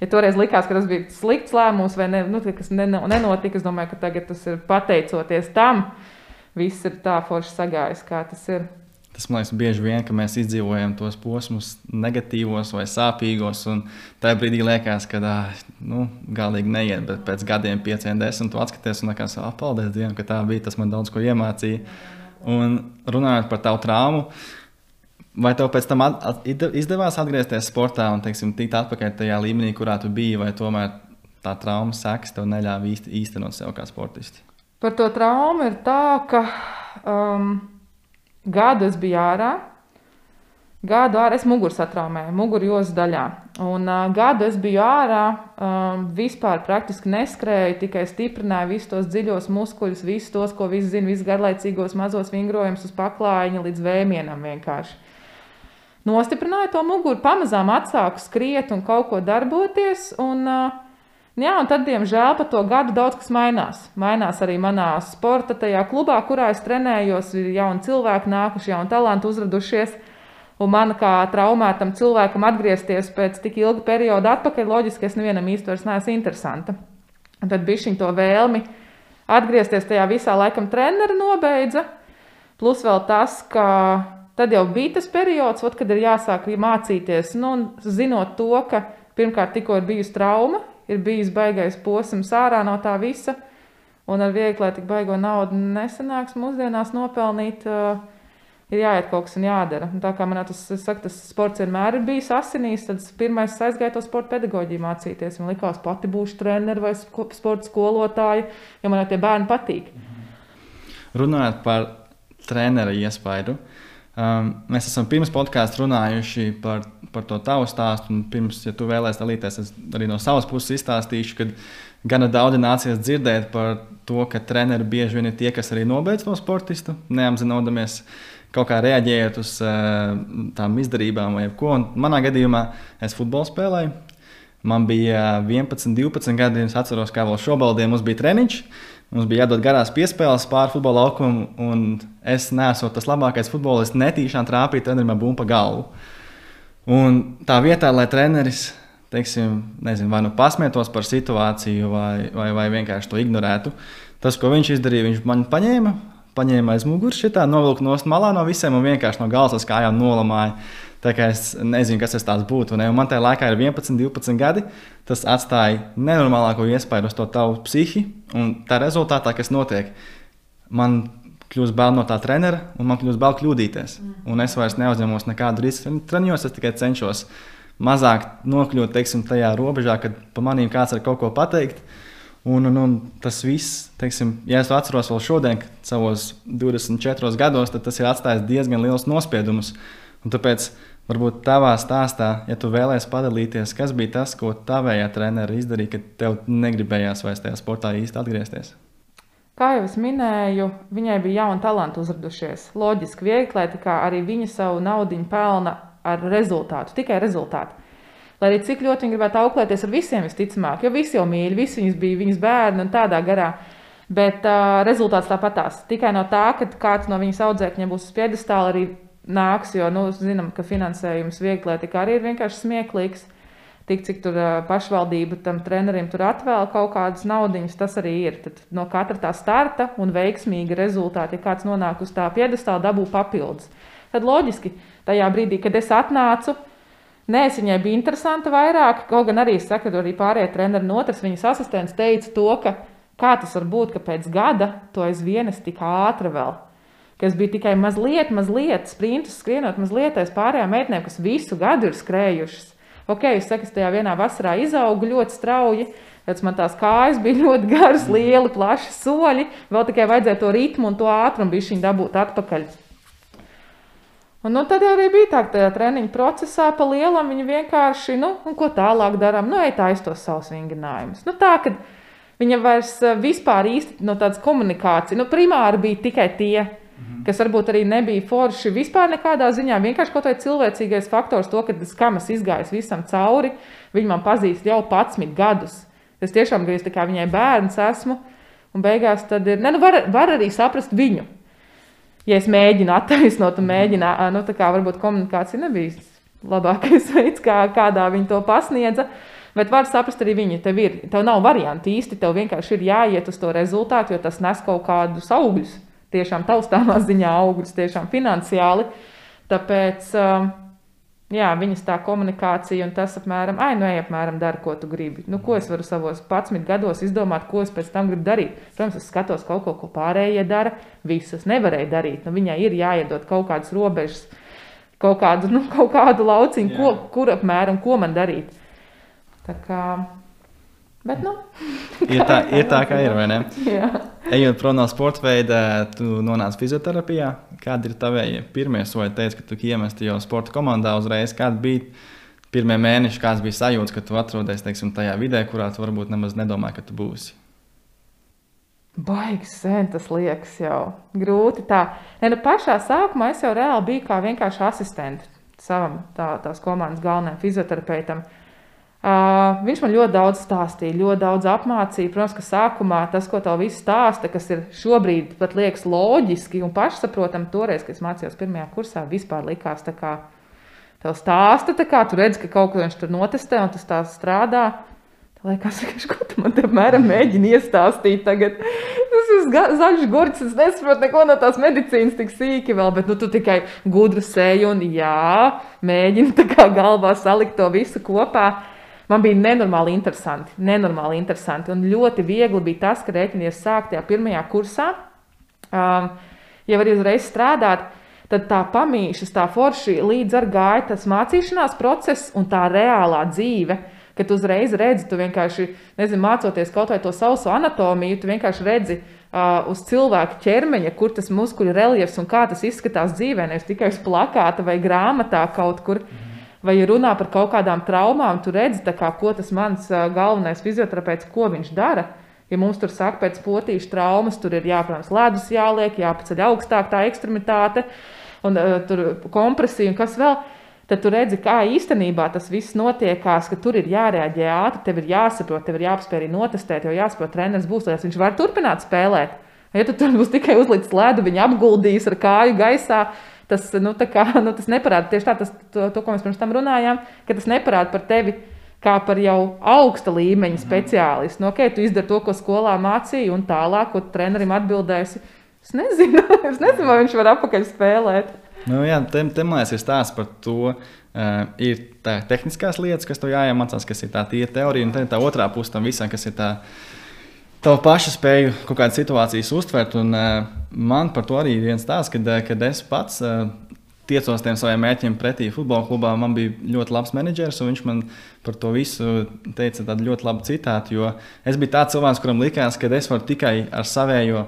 Ja toreiz likās, ka tas bija slikts lēmums, vai ne, nu, kas nenotika, es domāju, ka tagad tas ir pateicoties tam, viss ir tā forši sagājis, kā tas ir. Tas man liekas, bieži vien, ka mēs izdzīvojam tos posmus, negatīvos vai sāpīgos. Un tajā brīdī liekas, ka tā nu, galīgi neiet, bet pēc gadiem, pieciem, desmit, atskaties un liekas, ah, paldies Dievam, ka tā bija. Tas man daudz ko iemācīja. Un runājot par tavu traumu, vai tev pēc tam at, at, izdevās atgriezties sportā un teiksim, tikt atpakaļ tajā līmenī, kurā tu biji, vai tomēr tā traumas sekas tev neļāva īsti, īstenot sev kā sportisti? Par to traumu ir tā, ka. Um, Gadu es biju ārā. Gadu ārā es muguru satraumēju, mugurjos daļā. Un uh, gadu es biju ārā, um, vispār praktiski neskrēju, tikai stiprināju visus tos dziļos muskuļus, visus tos, ko visi zina, visus garlaicīgos mazos vingrojumus uz paklājiņa līdz vēmienam vienkārši. Nostiprināju to muguru, pamazām atsāku skriet un kaut ko darboties. Un, uh, Jā, un tad, diemžēl, pa to gadu daudz kas mainās. Mainās arī manā sporta tajā klubā, kurā es trenējos. Ir jauni cilvēki nākuši, jauni talanti uzradušies. Un man kā traumētam cilvēkam atgriezties pēc tik ilga perioda atpakaļ, loģiski, es nevienam vairs neesmu interesanta. Un tad bija šī vēlme atgriezties tajā visā laikam treneri nobeidza. Plus vēl tas, ka tad jau bija tas periods, ot, kad ir jāsāk mācīties, nu, zinot to, ka pirmkārt tikko ir bijusi trauma, ir bijis baigais posms ārā no tā visa. Un ar viegli, lai tik baigo naudu nesanāks mūsdienās nopelnīt, uh, ir jāiet kaut kas un jādara. Un tā kā man tas, saku, tas sports vienmēr ir bijis asinīs, tad pirmais aizgāju to sporta pedagoģiju mācīties. Man likās, pati būšu treneris vai sporta skolotāja, jo man tie bērni patīk. Runājot par treneru iespaidu, um, mēs esam pirms podkāstu runājuši par par to tavu stāstu. Un pirms, ja tu vēlēsies dalīties, es arī no savas puses izstāstīšu, ka gana daudz nācies dzirdēt par to, ka treneri bieži vien ir tie, kas arī nobeidz to sportistu, neapzinoties kaut kā reaģējot uz uh, tām izdarībām vai ko. Un manā gadījumā es futbolu spēlēju. Man bija 11, 12 gadi. Es atceros, kā vēl šobaldiem mums bija treniņš. Mums bija jādod garās piespēles pāri futbola laukumam, un es neesmu tas labākais futbolists. Netīšām trāpīju trenerim bumbu pa galvu. Un tā vietā, lai treneris teiksim, nezinu, vai nu pasmietos par situāciju, vai, vai, vai vienkārši to ignorētu, tas, ko viņš izdarīja, viņš man paņēma, paņēma aiz muguras, šitā novilka no malā no visiem un vienkārši no galvas kājām nolamāja. Tā kā es nezinu, kas tas būtu. Ne? Un man tajā laikā ir 11, 12 gadi. Tas atstāja nenormālāko iespaidu uz to tavu psihi. Un tā rezultātā, kas notiek, man kļūst bail no tā trenera, un man kļūst bail kļūdīties. Mm. Un es vairs neuzņemos nekādu risku treniņos, es tikai cenšos mazāk nokļūt teiksim, tajā robežā, kad pa manīm kāds var kaut ko pateikt. Un, un, un tas viss, teiksim, ja es atceros vēl šodien, savos 24 gados, tad tas ir atstājis diezgan liels nospiedumus. Un tāpēc, varbūt tavā stāstā, ja tu vēlēsies padalīties, kas bija tas, ko tavējā treneris izdarīja, ka tev negribējās vairs tajā sportā īsti atgriezties? Kā jau es minēju, viņai bija jauni talanti uzradušies. Loģiski, vieglietikā arī viņa savu naudu pelna ar rezultātu, tikai rezultātu. Lai arī cik ļoti viņa gribētu auklēties ar visiem, visticamāk, jo visi jau mīl, visi viņas bija viņas bērni un tādā garā. Bet uh, rezultāts tāpatās. Tikai no tā, ka kāds no viņas audzēkņiem būs uz piedestāla, arī nāks, jo nu, zinām, ka finansējums vieglietikā arī ir vienkārši smieklīgs tik cik tur pašvaldība tam trenerim tur atvēl kaut kādas naudiņas, tas arī ir. Tad no katra tā starta un veiksmīga rezultāta, ja kāds nonāk uz tā piedestāla, dabū papildus. Tad loģiski, tajā brīdī, kad es atnācu, Nē, es viņai bija interesanti vairāk. Kaut gan arī, saka, arī pārējie treneri no otras viņas asistents teica to, ka kā tas var būt, ka pēc gada to aizvien es tik ātri vēl. Ka es biju tikai mazliet, mazliet sprintus skrienot, mazliet aiz pārējām meitenēm, kas visu gadu ir skrējušas. Ok, es saku, es tajā vienā vasarā izaugu ļoti strauji. Pēc man tās kājas bija ļoti garas, lieli, plaši soļi. Vēl tikai vajadzēja to ritmu un to ātrumu bišķiņu dabūt atpakaļ. Un, nu, tad arī bija tā, ka tajā treniņa procesā pa lielam viņi vienkārši, nu, ko tālāk darām, nu, ej tā aiz tos savus vingrinājumus. Nu, tā, ka viņa vairs eh, vispār īsti no tādas komunikācijas, nu, primāri bija tikai tie Mhm. kas varbūt arī nebija forši vispār nekādā ziņā. Vienkārši kaut kāds cilvēcīgais faktors, to, ka tas kamas izgājis visam cauri, viņi man pazīst jau 11 gadus. Es tiešām tā kā viņai bērns esmu, un beigās tad ir, ne, nu var, var arī saprast viņu. Ja es mēģinu attaisnot, un mēģinu, nu tā kā varbūt komunikācija nebija labākais veids, kā, kādā viņi to pasniedza. Bet var saprast arī viņu. Tev, ir, tev nav variantu īsti. Tev vienkārši ir jāiet uz to rezultātu, jo tas nes kaut kādus augļus tiešām taustāmā ziņā augļus, tiešām finansiāli. Tāpēc uh, jā, viņas tā komunikācija un tas apmēram, ai, nu, ej, apmēram dara, ko tu gribi. Nu, ko es varu savos 11 gados izdomāt, ko es pēc tam gribu darīt? Protams, es skatos kaut ko, ko pārējie dara, visas nevarēja darīt. Nu, viņai ir jāiedod kaut kādas robežas, kaut kādu, nu, kaut kādu lauciņu, ko, kur apmēram, ko man darīt. Tā kā Bet, nu, ir, tā, ir tā, kā ir. Ejot prom no sporta veida, tu nonāci fizioterapijā. Kādi ir tavi pirmie soļi? Teici, ka tu iemesti jau sporta komandā uzreiz. Kādi bija pirmie mēneši, kāds bija sajūta, ka tu atrodies teiksim, tajā vidē, kurā tu varbūt nemaz nedomāji, ka tu būsi? Baigs sen tas liekas jau grūti. Tā. Ne, nu pašā sākumā es jau reāli biju kā vienkārši asistents savam tā, tās komandas galvenajam fizioterapeitam. Uh, Uh, viņš man ļoti daudz stāstīja, ļoti daudz apmācīja. Protams, ka sākumā tas, ko tev viss stāsta, kas ir šobrīd pat liekas loģiski un pašsaprotami, toreiz, kad es mācījos pirmajā kursā, vispār likās tā kā tev stāsta, tā kā tu redz, ka kaut ko viņš tur notestē un tas tā strādā. Tā liekas, ka ko tu man te mēram mēģini iestāstīt tagad. Tas ir zaļš gurķis, es nesaprotu neko no tās medicīnas tik sīki vēl, bet nu tu tikai gudru sēju un jā, mēģini tā kā galvā salikt to visu kopā. Man bija nenormāli interesanti, nenormāli interesanti. Un ļoti viegli bija tas, ka rēķinies sākt tajā pirmajā kursā, um, jau arī uzreiz strādāt. Tad tā pamīšas, tā forši līdz ar gāja tas mācīšanās process un tā reālā dzīve. Kad tu uzreiz redzi, tu vienkārši, nezinu, mācoties kaut vai to savu anatomiju, tu vienkārši redzi uh, uz cilvēka ķermeņa, kur tas muskuļu reliefs un kā tas izskatās dzīvē, nevis tikai uz plakāta vai grāmatā kaut kur. Mm vai runā par kaut kādām traumām, tu redzi, kā, ko tas mans galvenais fizioterapeits, ko viņš dara. Ja mums tur saka, pēc potīšu traumas, tur ir jāprotams ledus jāliek, jāpaceļ augstāk tā ekstremitāte, un uh, tur kompresija un kas vēl. Tad tu redzi, kā īstenībā tas viss notiekās, ka tur ir jārēģē ātri, tev ir jāsaprot, tev ir jāapspēj arī notestēt, jo jāsaprot, treneris būs, lai viņš var turpināt spēlēt. Ja tu tur būs tikai uzlicis ledu, viņa apguldīs ar kāju gaisā, tas, nu, kā, nu, tas neparāda tieši tā, tas, to, to, ko mēs pirms tam runājām, ka tas neparāda par tevi kā par jau augsta līmeņa mhm. speciālistu. Nu, okay, tu izdari to, ko skolā mācīja, un tālāk, ko trenerim atbildēsi. Es nezinu, es nezinu vai viņš var apakaļ spēlēt. Nu, jā, te, te man liekas, ir stāsts par to. Uh, ir tā tehniskās lietas, kas tev jāiemācās, kas ir tā tīra teorija, un tā otrā puse tam visam, kas ir tā tavu pašu spēju kaut kādas situācijas uztvert. Un, uh, man par to arī ir viens tās, kad, eh, kad es pats uh, tiecos tiem saviem mērķiem pretī futbola klubā. Man bija ļoti labs menedžers, un viņš man par to visu teica tādu ļoti labu citātu. Jo es biju tāds cilvēks, kuram likās, ka es varu tikai ar savējo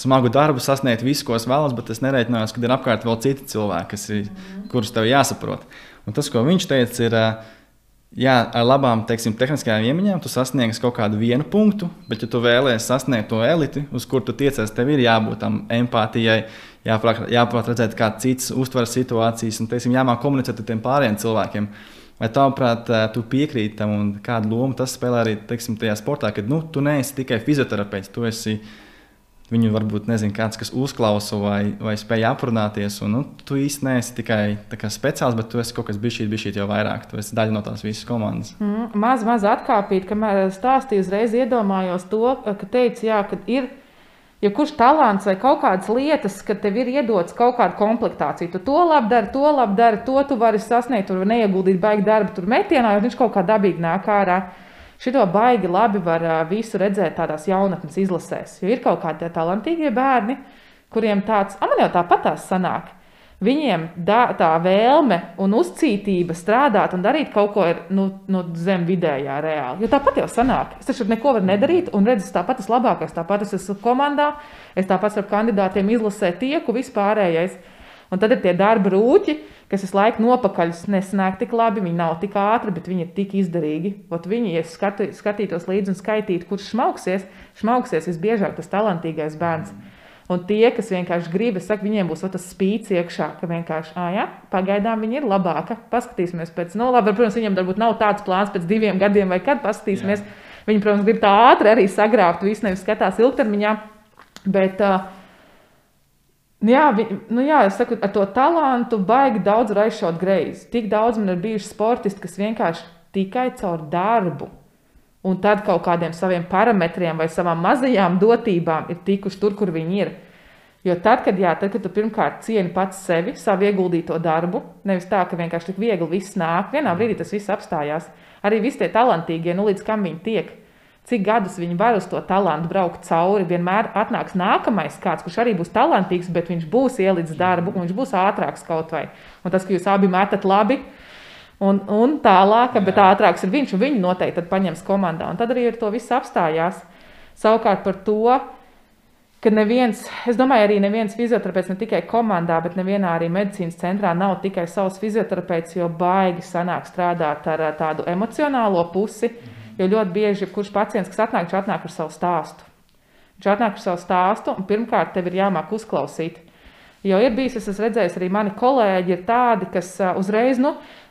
smagu darbu sasniegt visu, ko es vēlos, bet es nereiķinājos, ka ir apkārt vēl citi cilvēki, ir, kurus tev jāsaprot. Un tas, ko viņš teica, ir. Jā, ar labām teiksim, tehniskajām iemaņām tu sasniegsi kaut kādu vienu punktu, bet, ja tu vēlēsies sasniegt to eliti, uz kur tu tiecies, tev ir jābūt tam empātijai, jāprāt redzēt, kā cits uztver situācijas un teiksim, jāmāk komunicēt ar tiem pārējiem cilvēkiem. Vai tavuprāt, eh, tu piekrīti tam un kādu lomu tas spēlē arī teiksim, tajā sportā, kad nu, tu neesi tikai fizioterapeits, tu esi Viņu varbūt nezina kāds, kas uzklausa vai, vai spēja aprunāties. Un, nu, tu īsti neesi tikai speciāls, bet tu esi kaut kas bijis šī, bijis jau vairāk. Tu esi daļa no tās visas komandas. Mm, maz, maz atkāpīt, kamēr stāstīju, uzreiz iedomājos to, ka teici, jā, ka ir. Ja kurš talants vai kaut kādas lietas, ka tev ir iedots kaut kāda komplektācija, tu to labi dari, to labi dari, to tu vari sasniegt, tur neieguldīt baigi darbu, tur metienā, jo viņš kaut kā dabīgi nāk ārā. Šito baigi labi var visu redzēt tādās jaunatnes izlasēs. Jo ir kaut kādi talantīgie bērni, kuriem tāds, ah, man jau tāpatās sanāk. Viņiem da, tā vēlme un uzcītība strādāt un darīt kaut ko ir nu, nu, zem vidējā reāli. Jo tāpat jau sanāk. Es taču neko varu nedarīt, un redzu, tāpat es labākais, tāpat es esmu komandā, es tāpat ar kandidātiem izlasē tieku vispārējais. Un tad ir tie darba rūķi, kas visu laiku nopakaļ nesnāk tik labi, viņi nav tik ātri, bet viņi ir tik izdarīgi. Ot viņi, ja skatu, skatītos līdzi un skaitītu, kurš šmauksies, šmauksies visbiežāk tas talantīgais bērns. Un tie, kas vienkārši grib, es saku, viņiem būs tas spīts iekšā, ka vienkārši, ah, jā, pagaidām viņi ir labāka. Paskatīsimies pēc, nu, labi, protams, viņiem varbūt nav tāds plāns pēc diviem gadiem vai kad paskatīsimies. Jā. Viņi, protams, grib tā ātri arī sagrābt, visu nevis skatās ilgtermiņā. Bet, uh, jā, vi, nu jā, es saku, ar to talantu baigi daudz var aizšaut greizi. Tik daudz man ir bijuši sportisti, kas vienkārši tikai caur darbu un tad kaut kādiem saviem parametriem vai savām mazajām dotībām ir tikuši tur, kur viņi ir. Jo tad, kad, jā, tad, kad tu pirmkārt cieni pats sevi, savu ieguldīto darbu, nevis tā, ka vienkārši tik viegli viss nāk, vienā brīdī tas viss apstājās. Arī visi tie talantīgie, nu līdz kam viņi tiek, cik gadus viņi var uz to talantu braukt cauri. Vienmēr atnāks nākamais kāds, kurš arī būs talantīgs, bet viņš būs ielicis darbu, un viņš būs ātrāks kaut vai. Un tas, ka jūs abi metat labi, un, un tālāk, bet ātrāks ir viņš, un viņi noteikti paņems komandā. Un tad arī ar to viss apstājās. Savukārt par to, ka neviens, es domāju, arī neviens fizioterapeits ne tikai komandā, bet nevienā arī medicīnas centrā nav tikai savs fizioterapeits, jo baigi sanāk strādāt ar tādu emocionālo pusi. Jo ļoti bieži, kurš pacients, kas atnāk, viņš atnāk ar savu stāstu. Viņš atnāk ar savu stāstu, un pirmkārt, tev ir jāmāk uzklausīt. Jo ir bijis, es esmu redzējis, arī mani kolēģi ir tādi, kas uzreiz, nu,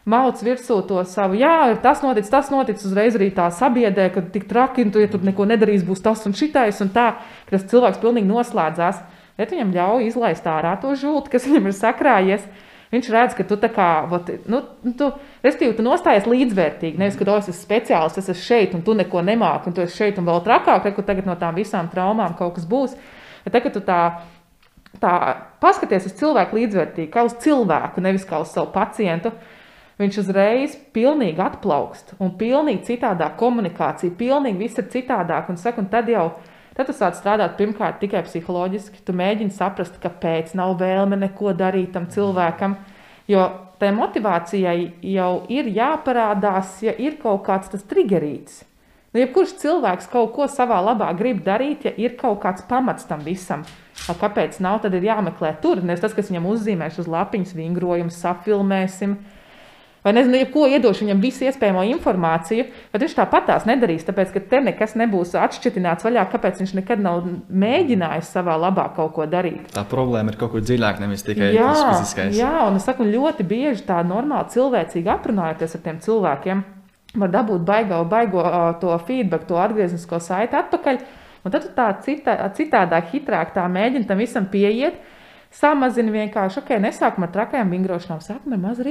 mauc virsū to savu, jā, ir tas noticis, tas noticis, uzreiz arī tā sabiedē, ka tik traki, un tu, ja tur neko nedarīs, būs tas un šitais, un tā, ka tas cilvēks pilnīgi noslēdzās. Bet viņam ļauj izlaist ārā to žulti, kas viņam ir sakrājies. Viņš redz, ka tu tā kā, vat, nu, tu, restīvi, tu nostājies līdzvērtīgi. Nevis, ka tu esi speciālists, es esmu šeit, un tu neko nemāki, un tu esi šeit, un vēl trakāk, ka tagad no tām visām traumām kaut kas būs. Bet tagad tu tā, tā paskaties uz cilvēku līdzvērtīgi, kā uz cilvēku, nevis kā uz savu pacientu viņš uzreiz pilnīgi atplaukst un pilnīgi citādāk komunikācija, pilnīgi viss ir citādāk. Un, saka, un tad jau tad tu sāc strādāt pirmkārt tikai psiholoģiski. Tu mēģini saprast, kāpēc nav vēlme neko darīt tam cilvēkam. Jo tai motivācijai jau ir jāparādās, ja ir kaut kāds tas triggerīts. Nu, jebkurš cilvēks kaut ko savā labā grib darīt, ja ir kaut kāds pamats tam visam. Kāpēc nav, tad ir jāmeklē tur. Nevis tas, kas viņam uzzīmēs uz lapiņas, vingrojums, sapfilmēsim, vai nezinu, jebko iedošu viņam visu iespējamo informāciju, bet viņš tāpat tās nedarīs, tāpēc, ka te nekas nebūs atšķirināts vaļā, kāpēc viņš nekad nav mēģinājis savā labā kaut ko darīt. Tā problēma ir kaut kur dziļāk, nevis tikai jā, fiziskais. Jā, un es saku, ļoti bieži tā normāli cilvēcīgi aprunājoties ar tiem cilvēkiem, var dabūt baigo, baigo to feedback, to atgrieznisko saiti atpakaļ, un tad tu tā citā, citādāk, hitrāk tā mēģini tam visam pieiet, Samazini vienkārši, ok, nesākam ar trakajām vingrošanām, sākam ar mazu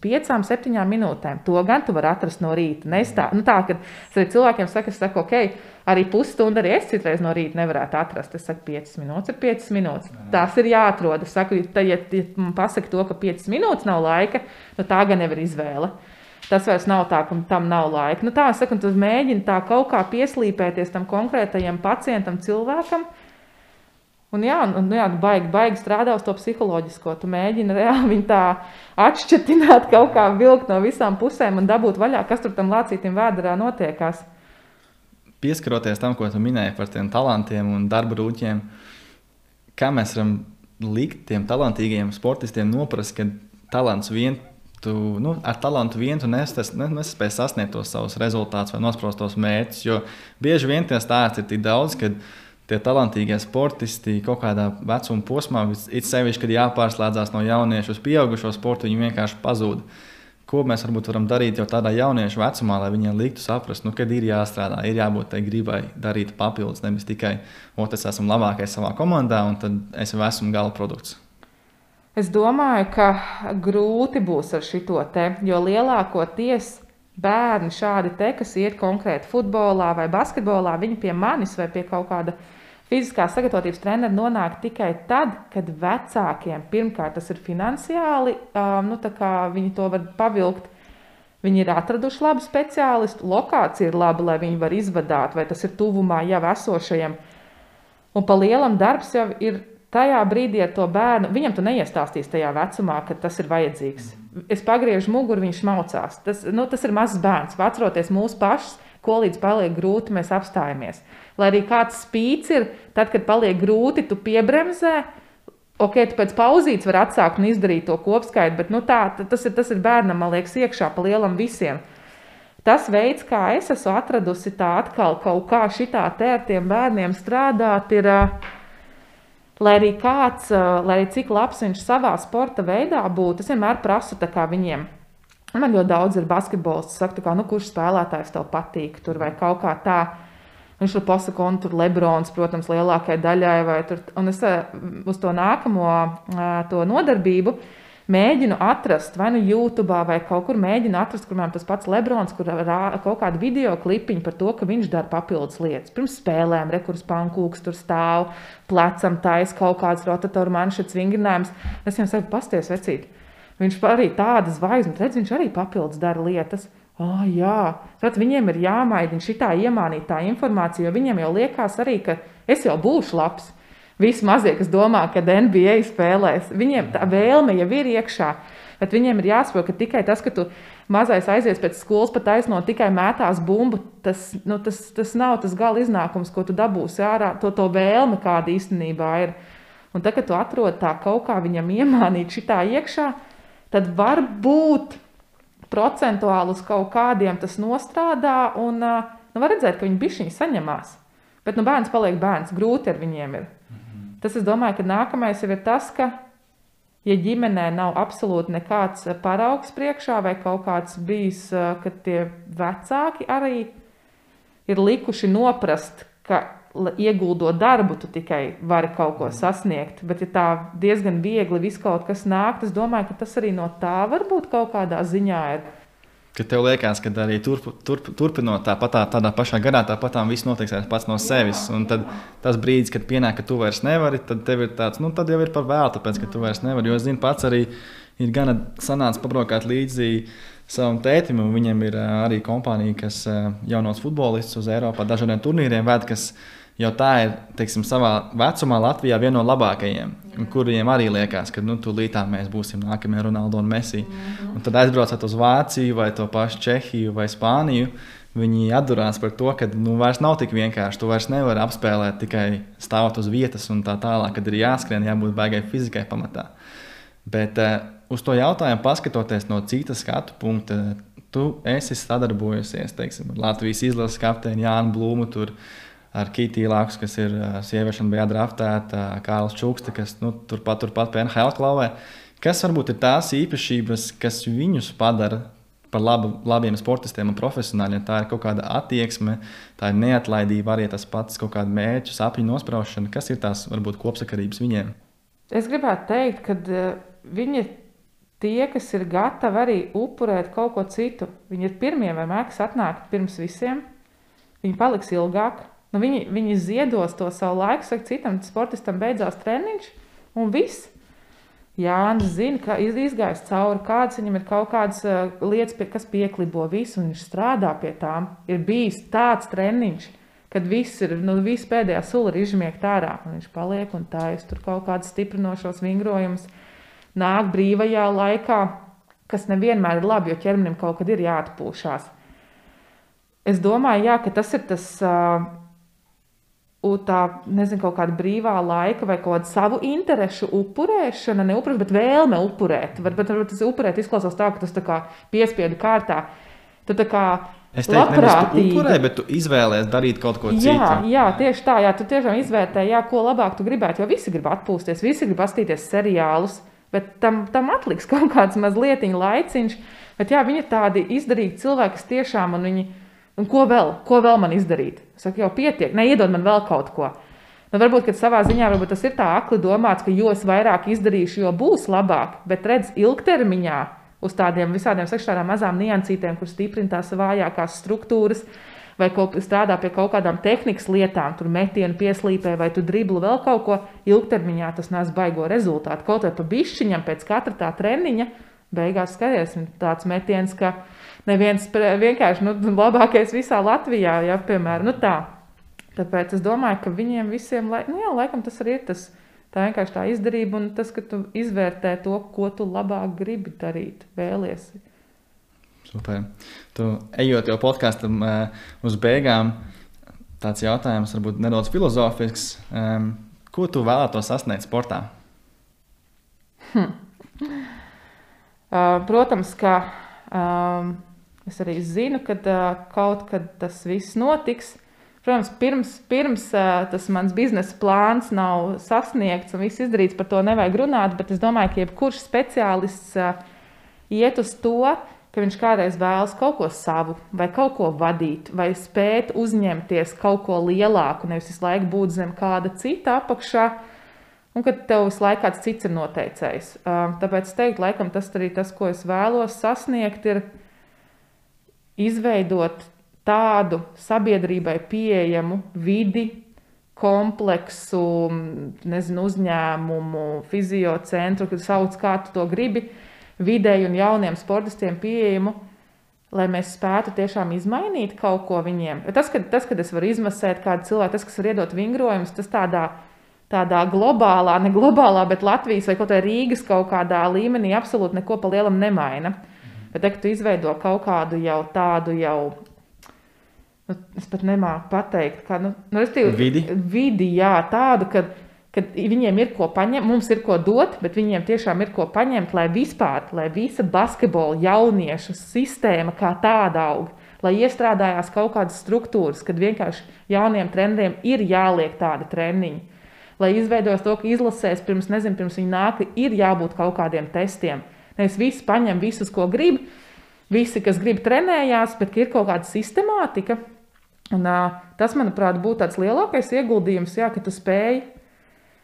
piecām, septiņām minūtēm. To gan tu vari atrast no rīta. Nestā, nu tā, kad cilvēkiem saku, es saku, ok, arī pusstundu arī es citreiz no rīta nevarētu atrast. Es saku, 5 minūtes ir 5 minūtes. Tas ir jāatrod. Es saku, ja, ja, ja man pasaka to, ka 5 minūtes nav laika, nu tā gan nevar izvēle. Tas vairs nav tā, ka tam nav laika. Nu, tā, tu mēģini tā kaut kā pieslīpēties tam konkrētajam pacientam, cilvēkam, Un, jā, un, jā, baigi, baigi strādā uz to psiholoģisko. Tu mēģini reāli viņu tā atšķirt, kaut kā vilkt no visām pusēm un dabūt vaļā, kas tur tam lācītam vēdā notiekās. Pieskaroties tam, ko tu minēji par tiem talantiem un darba rūķiem, kā mēs varam likt tiem talantīgiem sportistiem noprast, ka talants vien, tu, nu, ar talantu vien tu nespēj sasniegt tos savus rezultātus vai nosprostos mērķus. Jo bieži vien tie stāsti ir tik daudz, ka tie talantīgie sportisti kaut kādā vecuma posmā, it sevišķi, kad jāpārslēdzas no jauniešu uz pieaugušo sportu, viņi vienkārši pazūd. Ko mēs varbūt varam darīt jau tādā jauniešu vecumā, lai viņiem liktu saprast, nu, kad ir jāstrādā, ir jābūt tai gribai darīt papildus, nevis tikai, o, es esmu labākais savā komandā, un tad es esmu gala produkts. Es domāju, ka grūti būs ar šo te, jo lielākoties bērni šādi te, kas iet konkrēti futbolā vai basketbolā, viņi pie manis vai pie kaut kāda fiziskās sagatavotības treneris nonāk tikai tad, kad vecākiem pirmkārt tas ir finansiāli, um, nu, viņi to var pavilkt. Viņi ir atraduši labu speciālistu, lokācija ir laba, lai viņi var izvadāt, vai tas ir tuvumā jau esošajam. Un pa lielam darbs jau ir tajā brīdī ar to bērnu. Viņam tu neiestāstīsi tajā vecumā, ka tas ir vajadzīgs. Es pagriežu muguru, viņš maucās. Tas, nu, tas ir mazs bērns. Atceroties mūsu pašus, ko līdz paliek grūti, mēs apstājamies. Lai arī kāds spīts ir, tad, kad paliek grūti, tu piebremzē. Ok, tu pēc pauzītes vari atsākt un izdarīt to kopskaitu, bet nu, tā, tas, ir, tas ir bērnam, man liekas, iekšā pa lielam visiem. Tas veids, kā es esmu atradusi tā atkal kaut kā šitā te ar tiem bērniem strādāt, ir, lai arī kāds, lai arī cik labs viņš savā sporta veidā būtu, es vienmēr prasu viņiem Man ļoti daudz ir basketbolists, saka, kā, nu, kurš spēlētājs tev patīk, tur vai kaut kā tā. Viņš tur pasaka, un tur Lebrons, protams, lielākajai daļai, tur, un es uz to nākamo to nodarbību mēģinu atrast, vai nu YouTube, vai kaut kur mēģinu atrast, kur man tas pats Lebrons, kur rā, kaut kādu video klipiņu par to, ka viņš dara papildus lietas. Pirms spēlēm, rekurs pankūks tur stāv, plecam taisa kaut kāds rotatoru manšets vingrinājums. Es viņam saku, pasties vecīt. Viņš arī tādas zvaigznes, redz, viņš arī papildus dara lietas. Oh, jā, Tad viņiem ir jāmaina šī iemānītā informācija, jo viņiem jau liekas arī, ka es jau būšu labs. Visi mazie, kas domā, ka NBA spēlēs, viņiem tā vēlme jau ir iekšā. Bet viņiem ir jāsaprot, ka tikai tas, ka tu mazais aizies pēc skolas, pat aizno tikai mētās bumbu, tas, nu, tas, tas nav tas gala iznākums, ko tu dabūsi ārā, to, to vēlme, kāda īstenībā ir. Un tad, kad tu atrod tā kaut kā viņam iemānīt šitā iekšā, tad varbūt procentuāli uz kaut kādiem tas nostrādā, un nu, var redzēt, ka viņi bišķiņi saņemās. Bet nu, bērns paliek bērns, grūti ar viņiem ir. Tas, es domāju, ka nākamais ir tas, ka, ja ģimenē nav absolūti nekāds paraugs priekšā, vai kaut kāds bijis, ka tie vecāki arī ir likuši noprast, ka ieguldot darbu, tu tikai vari kaut ko sasniegt. Bet, ja tā diezgan viegli viss kaut kas nāk, es domāju, ka tas arī no tā varbūt kaut kādā ziņā ir Ka tev liekas, ka arī turp, turp, turpinot tāpat, tā, tādā pašā garā, tāpat tā viss notiks pats no sevis. Un tad tas brīdis, kad pienāk, ka tu vairs nevari, tad tev ir tāds, nu, tad jau ir par vēlu, tāpēc, ka tu vairs nevari. Jo es zinu, pats arī ir gana sanācis pabraukāt līdzi savam tētim, un viņam ir arī kompānija, kas jaunos futbolistus uz Eiropā dažādiem turnīriem ved, kas jau tā ir teiksim, savā vecumā Latvijā viena no labākajiem, kuriem arī liekas, ka nu, tūlītā mēs būsim nākamie Ronaldo un Messi. Mm -hmm. Un tad aizbraucot uz Vāciju vai to pašu Čehiju vai Spāniju. Viņi atdurās par to, ka nu, vairs nav tik vienkārši. Tu vairs nevari apspēlēt tikai stāvot uz vietas un tā tālāk, kad ir jāskrien, jābūt baigai fizikai pamatā. Bet uh, uz to jautājumu paskatoties no citas skatu punkta, tu esi sadarbojusies teiksim, ar Latvijas izlases kapteini Jānu Blūmu. Tur, uh, ar Kitiju Laksu, kas ir sieviete, bija draftēta, Kārlis Čukste, kas nu, turpat, turpat pie NHL klauvē. Kas varbūt ir tās īpašības, kas viņus padara par labu, labiem sportistiem un profesionāļiem? Tā ir kaut kāda attieksme, tā ir neatlaidība, arī tas pats kaut kāda mērķa, sapņu nospraušana. Kas ir tās varbūt kopsakarības viņiem? Es gribētu teikt, ka viņi tie, kas ir gatavi arī upurēt kaut ko citu. Viņi ir pirmie vai mēks atnākt pirms visiem. Viņi paliks ilgāk, Nu, viņi, viņi ziedos to savu laiku, saka, citam sportistam beidzās treniņš, un viss. Jānis zina, ka izgājis cauri, kādas viņam ir kaut kādas lietas, pie, kas pieklibo visu, un viņš strādā pie tām. Ir bijis tāds treniņš, kad viss ir, nu, viss pēdējā sula ir izžmiegt ārā, un viņš paliek un taisa tur kaut kādas stiprinošos vingrojumus, nāk brīvajā laikā, kas nevienmēr ir labi, jo ķermenim kaut kad ir jāatpūšās. Es domāju, jā, ka tas ir tas. Uh, tā, nezinu, kaut kāda brīvā laika vai kaut kāda savu interesu upurēšana, ne upurēšana, bet vēlme upurēt. Varbūt tas upurēt izklausās tā, ka tas tā kā piespiedu kārtā. Tu tā kā Es teiktu, nevis tu upurē, bet tu izvēlējies darīt kaut ko citu. Jā, jā, tieši tā, jā, tu tiešām izvērtē, jā, ko labāk tu gribētu, jo visi grib atpūsties, visi grib paskatīties seriālus, bet tam, tam atliks kaut kāds mazliet laiciņš. Bet jā, viņi ir tādi izdarīgi cilvēki, kas tiešām, un viņi, Un ko vēl? Ko vēl man izdarīt? Es saku, jau pietiek, neiedod man vēl kaut ko. Nu, varbūt savā ziņā varbūt tas ir tā akli domāts, ka jo vairāk izdarīšu, jo būs labāk. Bet redz, ilgtermiņā uz tādiem visādiem sekšķām mazām niansītēm, kur stiprina tās vājākās struktūras, vai strādā pie kaut kādām tehnikas lietām, tur metienu pieslīpē, vai tu dribli vēl kaut ko, ilgtermiņā tas nes baigo rezultātu. Kaut vai pa bišķiņam pēc katra tā treniņa, beigās skaties, tāds metiens, ka neviens vienkārši nu, labākais visā Latvijā, ja, piemēram, nu, tā. Tāpēc es domāju, ka viņiem visiem, lai, nu, jā, laikam tas arī ir tas. Tā vienkārši tā izdarība un tas, ka tu izvērtē to, ko tu labāk gribi darīt, vēlies. Super. Tu ejot jau podkāstam uh, uz beigām, tāds jautājums varbūt nedaudz filozofisks. Um, ko tu vēlētos sasniegt sportā? Hm. Uh, protams, ka um, Es arī zinu, ka uh, kaut kad tas viss notiks. Protams, pirms, pirms uh, tas mans biznesa plāns nav sasniegts un viss izdarīts, par to nevajag runāt. Bet es domāju, ka jebkurš speciālists uh, iet uz to, ka viņš kādreiz vēlas kaut ko savu, vai kaut ko vadīt, vai spēt uzņemties kaut ko lielāku, nevis visu laiku būt zem kāda cita apakšā. Un ka tev visu laiku kāds cits ir noteicējis. Tāpēc es teiktu, laikam tas arī tas, ko es vēlos sasniegt, ir izveidot tādu sabiedrībai pieejamu vidi, kompleksu, nezinu, uzņēmumu, fiziocentru, kad sauc kā tu to gribi, vidēji un jauniem sportistiem pieejamu, lai mēs spētu tiešām izmainīt kaut ko viņiem. Tas, kad, tas, kad es varu izmasēt kādu cilvēku, tas, kas var iedot vingrojumus, tas tādā tādā globālā, ne globālā, bet Latvijas vai kaut kā Rīgas kaut kādā līmenī absolūti neko pa lielam nemaina. Bet, ja tu izveido kaut kādu jau tādu jau. Nu, es pat nemāku pateikt, kā nu, nu, vidi. vidi jā, tādu, kad, kad viņiem ir ko paņemt, mums ir ko dot, bet viņiem tiešām ir ko paņemt, lai vispār, lai visa basketbola jauniešu sistēma kā tāda aug, lai iestrādājās kaut kādas struktūras, kad vienkārši jauniem treneriem ir jāliek tādi treniņi lai izveidotos to, ka izlasēs pirms, nezinu, pirms viņa nāk, ir jābūt kaut kādiem testiem. Nevis visi paņem visus, ko grib, visi, kas grib, trenējās, bet ir kaut kāda sistemātika. Un, uh, tas, manuprāt, būtu tāds lielākais ieguldījums, jā, ka tu spēj,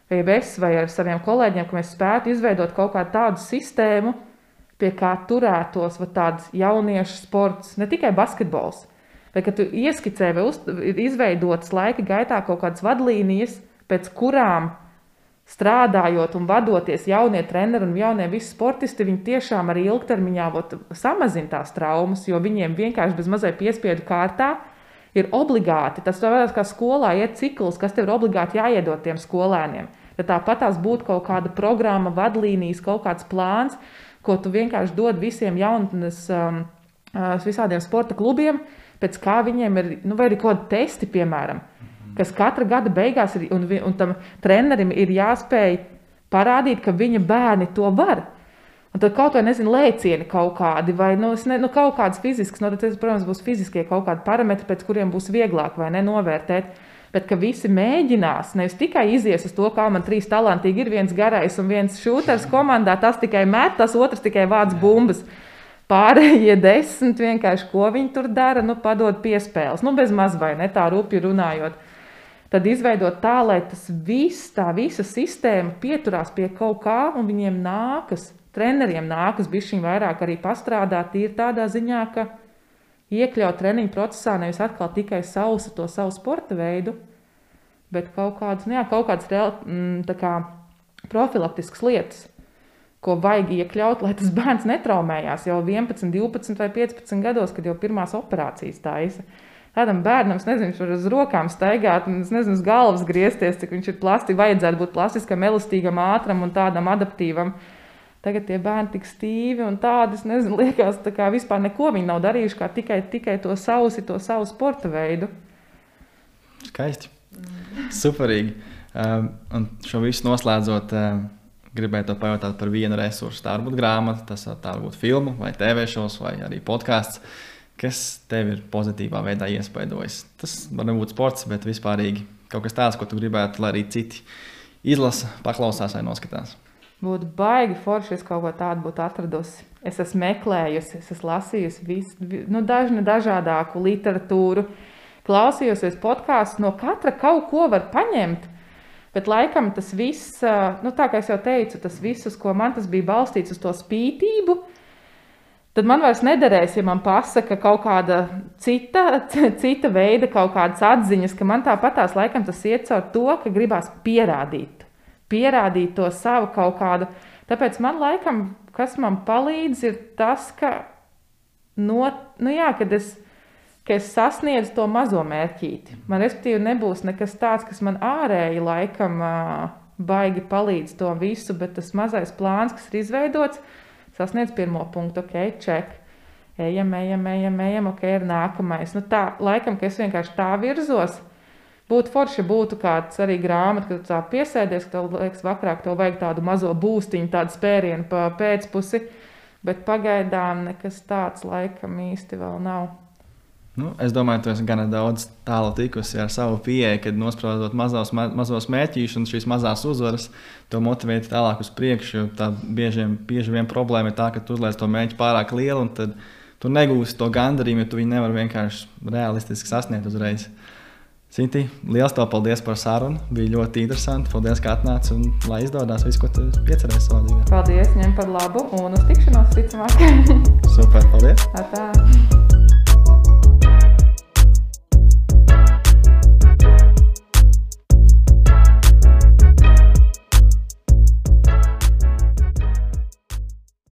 vai es vai ar saviem kolēģiem, ka mēs spētu izveidot kaut kādu tādu sistēmu, pie kā turētos tāds jauniešu sports, ne tikai basketbols. Vai ka tu ieskicē vai uz, izveidotas laika gaitā kaut kādas vadlīnijas, pēc kurām strādājot un vadoties jaunie treneri un jaunie visi sportisti, viņi tiešām arī ilgtermiņā samazina tās traumas, jo viņiem vienkārši bez mazai piespiedu kārtā ir obligāti. Tas varētu kā skolā iet cikls, kas tev ir obligāti jāiedod tiem skolēniem. Ja tāpat tās būtu kaut kāda programma, vadlīnijas, kaut kāds plāns, ko tu vienkārši dod visiem jaunatnes, um, visādiem sporta klubiem, pēc kā viņiem ir, nu, vai arī kaut kādi testi, piemēram kas katra gada beigās ir, un, un tam trenerim ir jāspēj parādīt, ka viņa bērni to var. Un tad kaut vai nezinu, lēcieni kaut kādi, vai nu, ne, nu, kaut kādas fiziskas, no nu, tad, protams, būs fiziskie kaut kādi parametri, pēc kuriem būs vieglāk vai ne novērtēt. Bet ka visi mēģinās, nevis tikai izies uz to, kā man trīs talantīgi ir viens garais un viens šūters komandā, tas tikai met, tas otrs tikai vāc bumbas. Pārējie desmit vienkārši, ko viņi tur dara, nu, padod piespēles. Nu, bez maz vai ne tā rupji runājot tad izveidot tā, lai tas viss, tā visa sistēma pieturās pie kaut kā, un viņiem nākas, treneriem nākas bišķiņ vairāk arī pastrādāt, ir tādā ziņā, ka iekļaut treniņu procesā nevis atkal tikai sausa to savu sporta veidu, bet kaut kādas, nu jā, kaut kādas reāli, mm, tā kā profilaktiskas lietas, ko vajag iekļaut, lai tas bērns netraumējās jau 11, 12 vai 15 gados, kad jau pirmās operācijas taisa. Tādam bērnam, es nezinu, viņš var uz rokām staigāt, un es nezinu, uz galvas griezties, cik viņš ir plastiski, vajadzētu būt plastiskam, elastīgam, ātram un tādam adaptīvam. Tagad tie bērni tik stīvi un tādi, es nezinu, liekas, tā kā vispār neko viņi nav darījuši, kā tikai, tikai to sausi, to savu sporta veidu. Skaisti. Superīgi. Um, un šo visu noslēdzot, um, gribēju te pajautāt par vienu resursu. Tā var būt grāmata, tas tā var būt filma vai TV šovs vai arī podkāsts. Uh, kas tev ir pozitīvā veidā iespaidojis. Tas var nebūt sports, bet vispārīgi kaut kas tāds, ko tu gribētu, lai arī citi izlasa, paklausās vai noskatās. Būtu baigi forši, ja kaut ko tādu būtu atradusi. Es esmu meklējusi, es esmu lasījusi visu, nu, dažnu dažādāku literatūru, klausījusies podkāstus, no katra kaut ko var paņemt. Bet laikam tas viss, nu, tā kā jau teicu, tas viss, ko man tas bija balstīts, uz to spītību, uh, tad man vairs nederēs, ja man pasaka kaut kāda cita, cita veida, kaut kādas atziņas, ka man tāpatās laikam tas iet caur to, ka gribās pierādīt, pierādīt to savu kaut kādu. Tāpēc man laikam, kas man palīdz, ir tas, ka, no, nu jā, kad es, ka es sasniedzu to mazo mērķīti. Man respektīvi nebūs nekas tāds, kas man ārēji laikam baigi palīdz to visu, bet tas mazais plāns, kas ir izveidots, sasniedz pirmo punktu, ok, check. Ejam, ejam, ejam, ejam, ok, ir nākamais. Nu, tā, laikam, ka es vienkārši tā virzos. Būtu forši, būtu kāds arī grāmata, kad tā piesēdies, ka tev liekas, vakarā tev vajag tādu mazo būstiņu, tādu spērienu pa pēcpusi, bet pagaidām nekas tāds laikam īsti vēl nav. Nu, es domāju, ka tu esi gan daudz tālu tikusi ar savu pieeju, kad nosprāstot mazos, ma mazos mērķus un šīs mazās uzvaras, to motivēt tālāk uz priekšu. Tā bieži, bieži vien problēma ir tā, ka tu uzliec to mērķi pārāk lielu, un tad tu negūsi to gandarījumu, jo tu viņu nevari vienkārši realistiski sasniegt uzreiz. Sinti, liels tev paldies par sarunu. Bija ļoti interesanti. Paldies, ka atnāci un lai izdodas viss, ko tu iecerēji savā dzīvē. Paldies, ņem par labu un uz tikšanos, ticamāk. Super, paldies! Tā, tā.